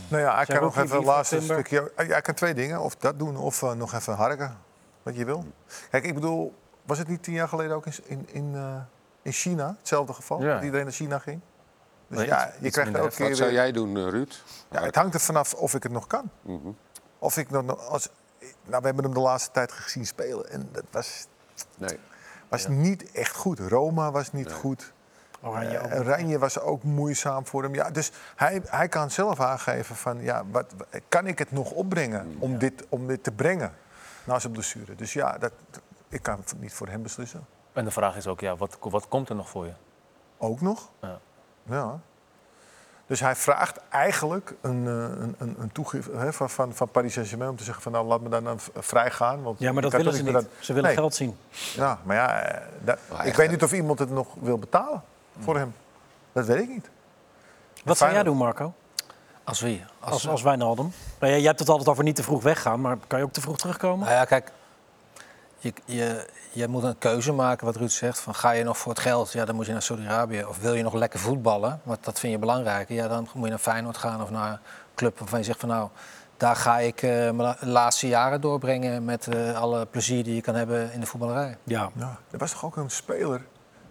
Nou ja, Zijn kan nog even een wie laatste stukje... Hij hij kan twee dingen. Of dat doen, of eh, nog even harken. Wat je wil. Kijk, ik bedoel... Was het niet tien jaar geleden ook in, in, in, eh, in China? Hetzelfde geval? Ja. Dat iedereen naar China ging? Dus Nee, ja, iets- je krijgt elke keer Wat zou jij doen, Ruud? Ja, het hangt er vanaf of ik het nog kan. Mhm. Of ik nog... nog- Als, nou, we hebben hem de laatste tijd gezien spelen. En dat was, Nee. was niet echt goed. Roma was niet goed. Oranje ook. Eh, Oranje was ook moeizaam voor hem. Ja, dus hij, hij kan zelf aangeven van, ja, wat, kan ik het nog opbrengen om, dit, om dit te brengen na zijn blessure. Dus ja, dat, ik kan het niet voor hem beslissen. En de vraag is ook, ja, wat, wat komt er nog voor je? Ook nog. Ja. Ja. Dus hij vraagt eigenlijk een, eh, een, een, een hè, van, van, van Paris Saint-Germain om te zeggen van nou laat me dan dan vrij gaan. Want Ja, maar dat willen ze niet. Ze willen Nee. geld zien. Ja, maar ja, eh, dat- Maar ik weet niet of iemand het nog wil betalen voor hem. Dat weet ik niet. Wat zou jij doen, Marco? Als wie? Als, Als, als Wijnaldum? Nou, ja, jij hebt het altijd over niet te vroeg weggaan. Maar kan je ook te vroeg terugkomen? Nou ja, kijk, je, je, je moet een keuze maken, wat Ruud zegt. Van, ga je nog voor het geld, ja, dan moet je naar Saudi-Arabië. Of wil je nog lekker voetballen, want dat vind je belangrijk. Ja, dan moet je naar Feyenoord gaan of naar een club waarvan je zegt van nou... daar ga ik eh, mijn la- laatste jaren doorbrengen met eh, alle plezier die je kan hebben in de voetballerij. Ja. Ja, er was toch ook een speler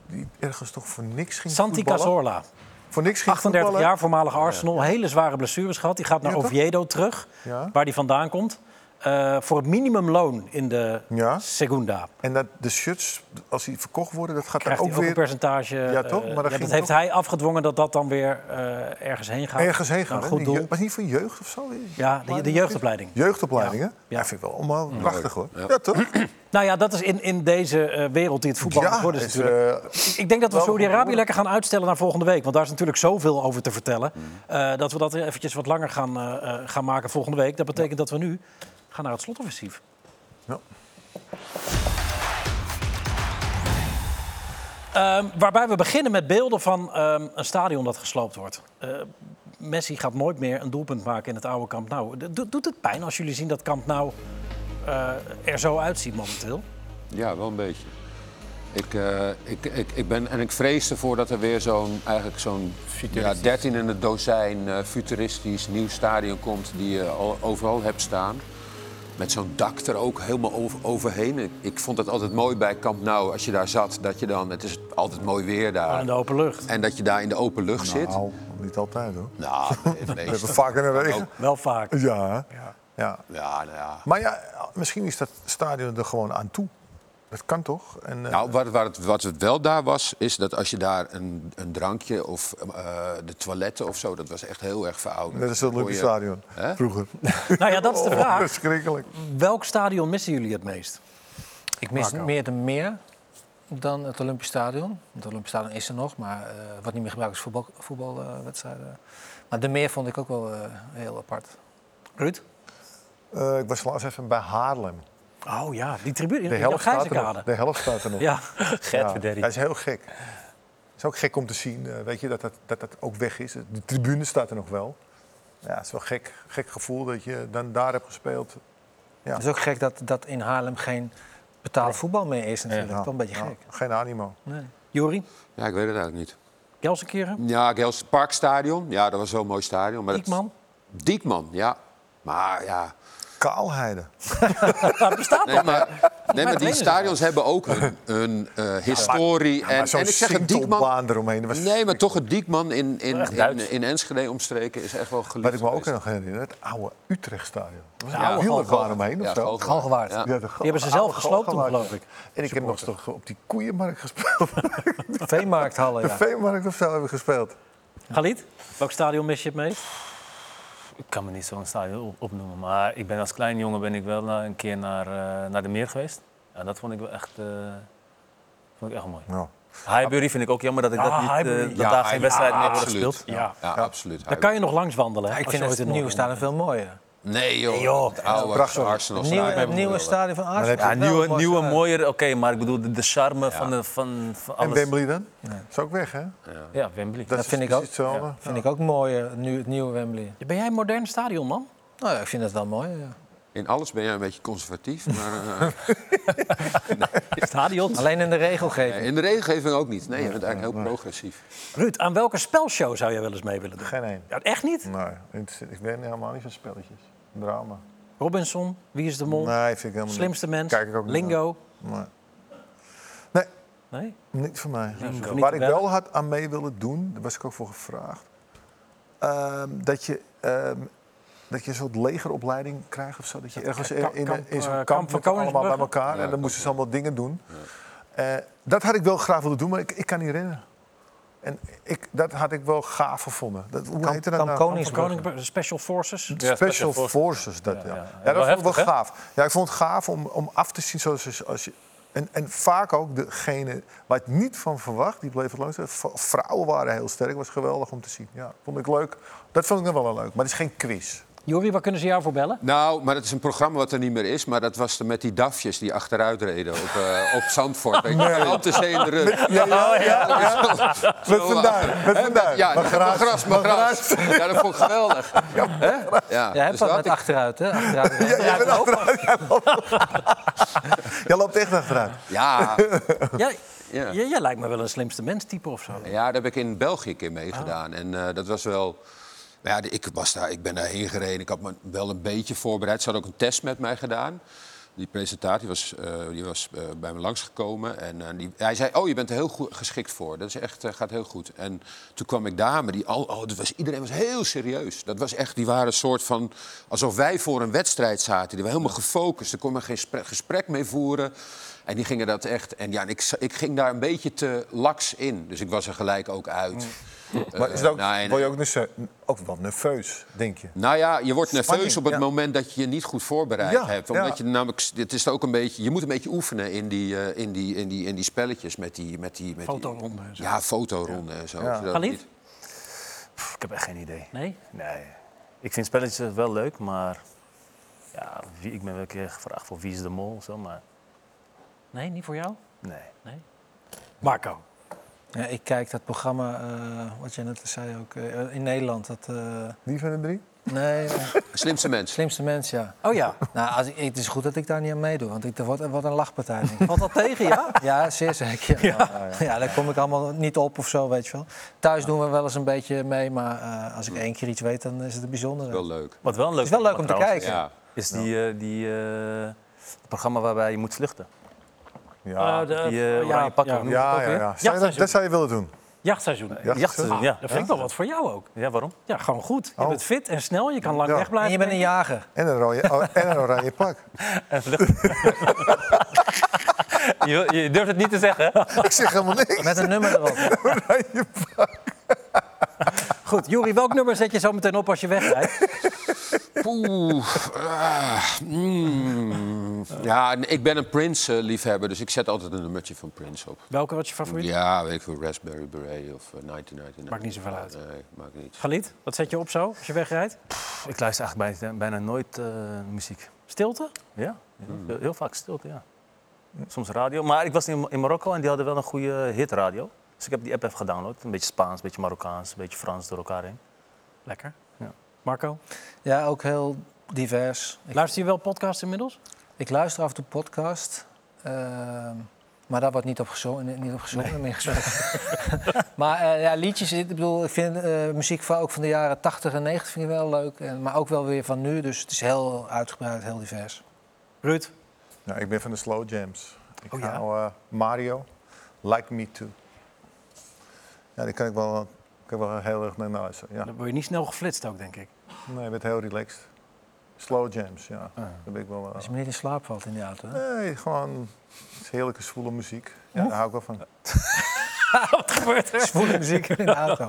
die ergens toch voor niks ging Santi voetballen? Cazorla, Voor niks ging 38 voetballen? jaar, voormalig Arsenal. Hele zware blessures gehad. Die gaat naar? Oviedo terug, Ja. waar hij vandaan komt. Eh, voor het minimumloon in de Ja. Segunda. En dat de shirts, als die verkocht worden, dat gaat Krijgt hij ook ook een weer percentage. Ja, toch? eh, Maar dat ja, ging dat heeft toch- hij afgedwongen dat dat dan weer eh, ergens heen gaat. ergens heen gaan. Goed doel. niet voor jeugd of zo? Ja, de, de jeugdopleiding. Jeugdopleiding, hè? Ja. Ja, vind ik wel allemaal prachtig hoor. Ja. Ja, toch? Nou ja, dat is in, in deze eh, wereld die het voetbal ja, geworden is natuurlijk. eh, Ik denk dat we Saudi-Arabië lekker gaan uitstellen naar volgende week. Want daar is natuurlijk zoveel over te vertellen. eh, dat we dat eventjes wat langer gaan, eh, eh, gaan maken volgende week. Dat betekent dat we nu gaan naar het slotoffensief. ja. Ehm, waarbij we beginnen met beelden van ehm, een stadion dat gesloopt wordt. Eh, Messi gaat nooit meer een doelpunt maken in het oude Camp Nou. Do- doet het pijn als jullie zien dat Camp Nou eh, er zo uitziet momenteel? Ja, wel een beetje. Ik, eh, ik, ik, ik ben, en ik vrees ervoor dat er weer zo'n eigenlijk zo'n ja, 13 in het dozijn eh, futuristisch nieuw stadion komt die je al overal hebt staan. Met zo'n dak er ook helemaal over, overheen. Ik, ik vond het altijd mooi bij Camp Nou, als je daar zat, dat je dan, het is altijd mooi weer daar. in de open lucht. En dat je daar in de open lucht zit. Nou, niet altijd hoor. Nou, We hebben vaak in de regen. Wel vaak. Ja, hè? ja. Ja, nou ja. Maar ja, misschien is dat stadion er gewoon aan toe. Dat kan toch? En, eh, Nou, wat, wat, het, wat het wel daar was, is dat als je daar een, een drankje of eh, de toiletten of zo, dat was echt heel erg verouderd. net als het Olympisch Stadion. Hè? Vroeger. Nou ja, dat is de Oh, vraag. verschrikkelijk. Welk stadion missen jullie het meest? Ik mis Marco. meer de meer dan het Olympisch Stadion. Het Olympisch Stadion is er nog, maar eh wordt niet meer gebruikt als voetbal, voetbalwedstrijden. maar de meer vond ik ook wel eh, heel apart. Ruud? Eh, ik was laatst even bij Haarlem. Oh ja, die tribune in De de helft, staat er nog. de helft staat er nog. Ja, Gert Ja, dat is heel gek. Het is ook gek om te zien, eh, weet je, dat dat, dat dat ook weg is. De tribune staat er nog wel. Ja, het is wel gek, gek gevoel dat je dan daar hebt gespeeld. Ja. Het is ook gek dat, dat in Haarlem geen betaald voetbal meer is natuurlijk. Ja. Toch een beetje Ja, gek. geen animo. Nee. Jori? Ja, ik weet het eigenlijk niet. Gelsenkirchen? Ja, Gels Parkstadion. Ja, dat was zo'n mooi stadion. Maar dat- Diekman? Diekman, ja. Maar ja. Kaalheide. Dat bestaat Nee, maar, nee, maar die stadions hebben ook hun, hun eh, historie. Ja, en, maar zo'n en ik zeg het Diekman. Eromheen. Dat was Nee, maar toch het Diekman in, in, in, in Enschede omstreken is echt wel geliefd. Wat ik me ook nog herinner, het oude Utrechtstadion. Er was Ja, een wielerbaan omheen of Ja, zo. Ja. Ja, de Die hebben ze zelf gesloopt toen, geloof ik. En ik heb nog toch op die koeienmarkt gespeeld. Veemarkthallen, De ja. veemarkt of zo hebben we gespeeld. Galit? Welk stadion mis je het meest? Ik kan me niet zo'n stadion op- opnoemen, maar ik ben als klein jongen ben ik wel een keer naar, eh, naar de meer geweest. Ja, dat vond ik wel echt, eh, vond ik echt mooi. Ja. Highbury vind ik ook jammer dat, ik Ah, dat, niet, eh, dat Ja, daar geen wedstrijd meer wordt gespeeld. Ja. Ja, absoluut. Daar kan je nog langs wandelen. ik als vind het in nieuwe stadion veel mooier. Nee joh, joh. het oude Prachtig. Arsenal Het nieuwe, stadion. het nieuwe stadion van Arsenal. Ja, nieuwe, een mooi nieuwe stadion. mooier, oké, maar ik bedoel de, de charme van, de, van, van En alles. Wembley dan? Is ook weg, hè? Ja, Wembley. Dat, vind ik ook. hetzelfde. Vind ik ook mooier, nu het nieuwe Wembley. Ben jij een modern stadion, man? Nou ja, ik vind het wel mooi. Ja. In alles ben jij een beetje conservatief, maar eh, Stadion? Alleen in de regelgeving. in de regelgeving ook niet. Nee, je bent eigenlijk heel progressief. Ruud, aan welke spelshow zou jij wel eens mee willen doen? Geen één. Ja, echt niet? Nee, ik ben helemaal niet van spelletjes. Drama. Robinson, Wie is de Mol? Nee, vind ik helemaal Slimste niet. mens? Kijk ik ook niet Lingo? naar. Nee. nee, Nee? niet voor mij. niet Waar ik wel had aan mee willen doen, daar was ik ook voor gevraagd. ehm, dat je... ehm, dat je een soort legeropleiding krijgt of zo. Dat je ergens in, in, kamp, in zo'n eh, kamp, kamp van allemaal bij elkaar. Ja, en dan moesten ze allemaal dingen doen. Eh, dat had ik wel graag willen doen, maar ik, ik kan niet rennen. En ik, dat had ik wel gaaf gevonden. Dat, hoe heette dat nou? Koning, Special Forces? Ja, Special Forces, dat, ja. Ja, Ja, ja. dat Wel vond ik wel gaaf. Ja, ik vond het gaaf om, om af te zien zoals als, je... En, en vaak ook degene waar het niet van verwacht, die bleef het langs. Vrouwen waren heel sterk, was geweldig om te zien. Ja, vond ik leuk. Dat vond ik nog wel leuk, maar het is geen quiz. Jori, waar kunnen ze jou voor bellen? Nou, maar het is een programma wat er niet meer is. Maar dat was de, met die dafjes die achteruit reden op, eh, op Zandvoort. Weet je, op de zee in de rug. Ja, ja, ja. ja. Met vandaar, met vandaar. Ja, gras, gras. Ja, dat vond ik geweldig. Hè? Ja, Jij hebt dus wat dat met ik- achteruit, hè? Achteruit. Ja, jij bent achteruit. Jij loopt, jij loopt echt achteruit. ja, Jij, Ja. jij, lijkt me wel een slimste mens type of zo. ja, daar heb ik in België een keer meegedaan. En eh, dat was wel... Ja, ik, was daar, ik ben daarheen gereden. Ik had me wel een beetje voorbereid. Ze hadden ook een test met mij gedaan. Die presentatie was, eh, die was eh, bij me langsgekomen. En eh, die, hij zei, oh, je bent er heel goed geschikt voor. Dat is echt, gaat heel goed. En toen kwam ik daar, maar die, al, oh, dat was, iedereen was heel serieus. Dat was echt, die waren een soort van... Alsof wij voor een wedstrijd zaten. Die waren helemaal gefocust. Daar kon men geen spre- gesprek mee voeren. En die gingen dat echt... En ja, en ik, ik ging daar een beetje te laks in. Dus ik was er gelijk ook uit. Maar is ook, nou, en- word je ook, ook wel nerveus, denk je? nou ja, je wordt nerveus Spanning, op het ja. moment dat je je niet goed voorbereid Ja, hebt. Omdat ja. je namelijk, het is ook een beetje, je moet een beetje oefenen in die, eh, in die, in die, in die spelletjes met die, met die, met die Fotoronde en zo. Ja, fotoronden en zo. Galit? niet- Pff, ik heb echt geen idee. Nee? Nee. Ik vind spelletjes wel leuk, maar ja, wie, ik ben wel een keer gevraagd voor Wie is de Mol of zo, maar Nee, niet voor jou? nee. Marco? Ja, ik kijk dat programma, eh, wat jij net zei ook, eh, in Nederland. Dat, eh, Die van de drie? nee, Slimste mens. slimste mens, ja. Oh ja, Nou, als ik, het is goed dat ik daar niet aan meedoe, want ik, wordt, wordt een lachpartij. valt dat tegen, ja? Ja, zeer zeker. Ja. Ja, daar kom ik allemaal niet op of zo, weet je wel. Thuis doen we wel eens een beetje mee, maar eh, als ik één keer iets weet, dan is het een bijzondere. Wel leuk. Wat wel leuk Het is wel leuk om te kijken. Ja. is die, eh, die eh, het programma waarbij je moet vluchten. Ja, Eh, de- die, eh, ja, pakken, ja. ja, ja. Zou dat, Jachtseizoen. dat zou je willen doen. Jachtseizoen. Ja. Jachtseizoen, ja. Dat vind ik wel wat voor jou ook. Ja, waarom? Ja, gewoon goed. Je Oh. bent fit en snel, je kan lang Ja. wegblijven. En je bent een jager. En een, rode, oh, en een oranje pak. Je, je durft het niet te zeggen. hè? Ik zeg helemaal niks. Met een nummer erop. Oranje pak. Goed, Juri, welk nummer zet je zo meteen op als je wegrijdt? Ah, mm. Ja, ik ben een Prince-liefhebber, dus ik zet altijd een nummertje van Prince op. Welke was je favoriet? Ja, weet ik veel, Raspberry Beret of uh, 1999. Maakt niet zoveel uit. Nee, maakt niet. Galit, wat zet je op zo als je wegrijdt? Ik luister eigenlijk bijna, bijna nooit eh, muziek. Stilte? Ja, heel, heel vaak stilte, ja. Soms radio. Maar ik was in, in Marokko en die hadden wel een goede hitradio. Dus ik heb die app even gedownload. Een beetje Spaans, een beetje Marokkaans, een beetje Frans door elkaar heen. Lekker. Ja. Marco, Ja, ook heel divers. Luister je wel podcast inmiddels? ik luister af en toe podcast. ehm, maar daar wordt niet op gezongen, niet op gezongen meer gesproken. maar eh, ja, liedjes, ik bedoel, ik vind eh, muziek van, ook van de jaren 80 en 90 vind ik wel leuk. En, maar ook wel weer van nu, dus het is heel uitgebreid, heel divers. Ruud? Ja, ik ben van de slow jams. Ik Oh ja? hou eh, Mario, Like Me Too. Ja, die kan ik wel, kan ik wel heel erg naar luisteren. Ja. Dan word je niet snel geflitst ook, denk ik. Nee, ik ben heel relaxed. Slow jams, ja. Ah. Daar ben ik wel... eh, Als je niet in slaap valt in die auto. Hè? Nee, gewoon het is heerlijke, zwoele muziek. Ja, daar hou ik wel van. wat gebeurt er? Zwoele muziek in de auto.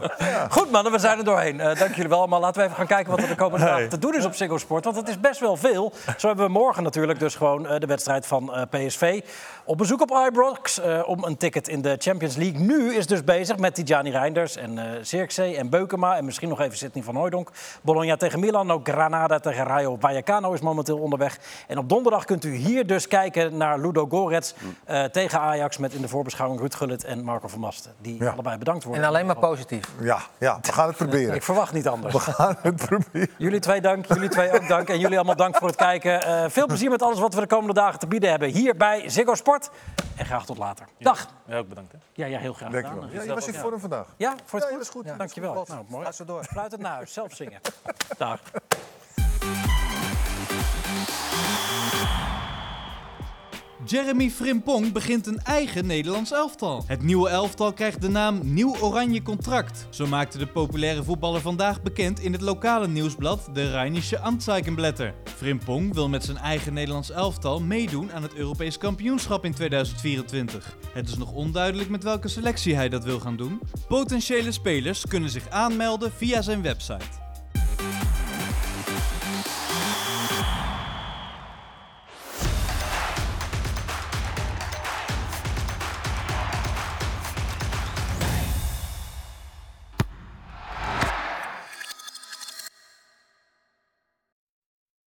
Goed mannen, we zijn er doorheen. Eh, dank jullie wel allemaal. Laten we even gaan kijken wat er de komende dagen te doen is op Ziggo Sport. Want het is best wel veel. Zo hebben we morgen natuurlijk dus gewoon eh, de wedstrijd van eh, PSV. Op bezoek op Ibrox eh, om een ticket in de Champions League. Nu is dus bezig met Tijani Reinders en eh Zirkzee en Beukema. En misschien nog even Sidney van Hooydonk. Bologna tegen Milan. Ook Granada tegen Rayo Vallecano is momenteel onderweg. En op donderdag kunt u hier dus kijken naar Ludo Gorets eh, tegen Ajax. Met in de voorbeschouwing Ruud Gullit en Marco van Die Ja. allebei bedankt worden. En alleen maar positief. Ja, ja, we gaan het proberen. Ik verwacht niet anders. We gaan het proberen. Jullie twee dank, jullie twee ook dank. En jullie allemaal dank voor het kijken. Eh, veel plezier met alles wat we de komende dagen te bieden hebben. Hier bij Ziggo Sport. En graag tot later. Dag. Ja, ook bedankt. Hè. Ja, ja heel graag Dankjewel. gedaan. Ja, je was in vorm vandaag. Ja, voor het Ja, is goed. Ja, Dankjewel. Klopt. Nou, mooi. Ga zo door. Fluit het naar huis. Zelf zingen. Dag. Jeremy Frimpong begint een eigen Nederlands elftal. Het nieuwe elftal krijgt de naam Nieuw Oranje Contract. Zo maakte de populaire voetballer vandaag bekend in het lokale nieuwsblad de Rheinische Anzeigenblätter. Frimpong wil met zijn eigen Nederlands elftal meedoen aan het Europees kampioenschap in 2024. Het is nog onduidelijk met welke selectie hij dat wil gaan doen. Potentiële spelers kunnen zich aanmelden via zijn website.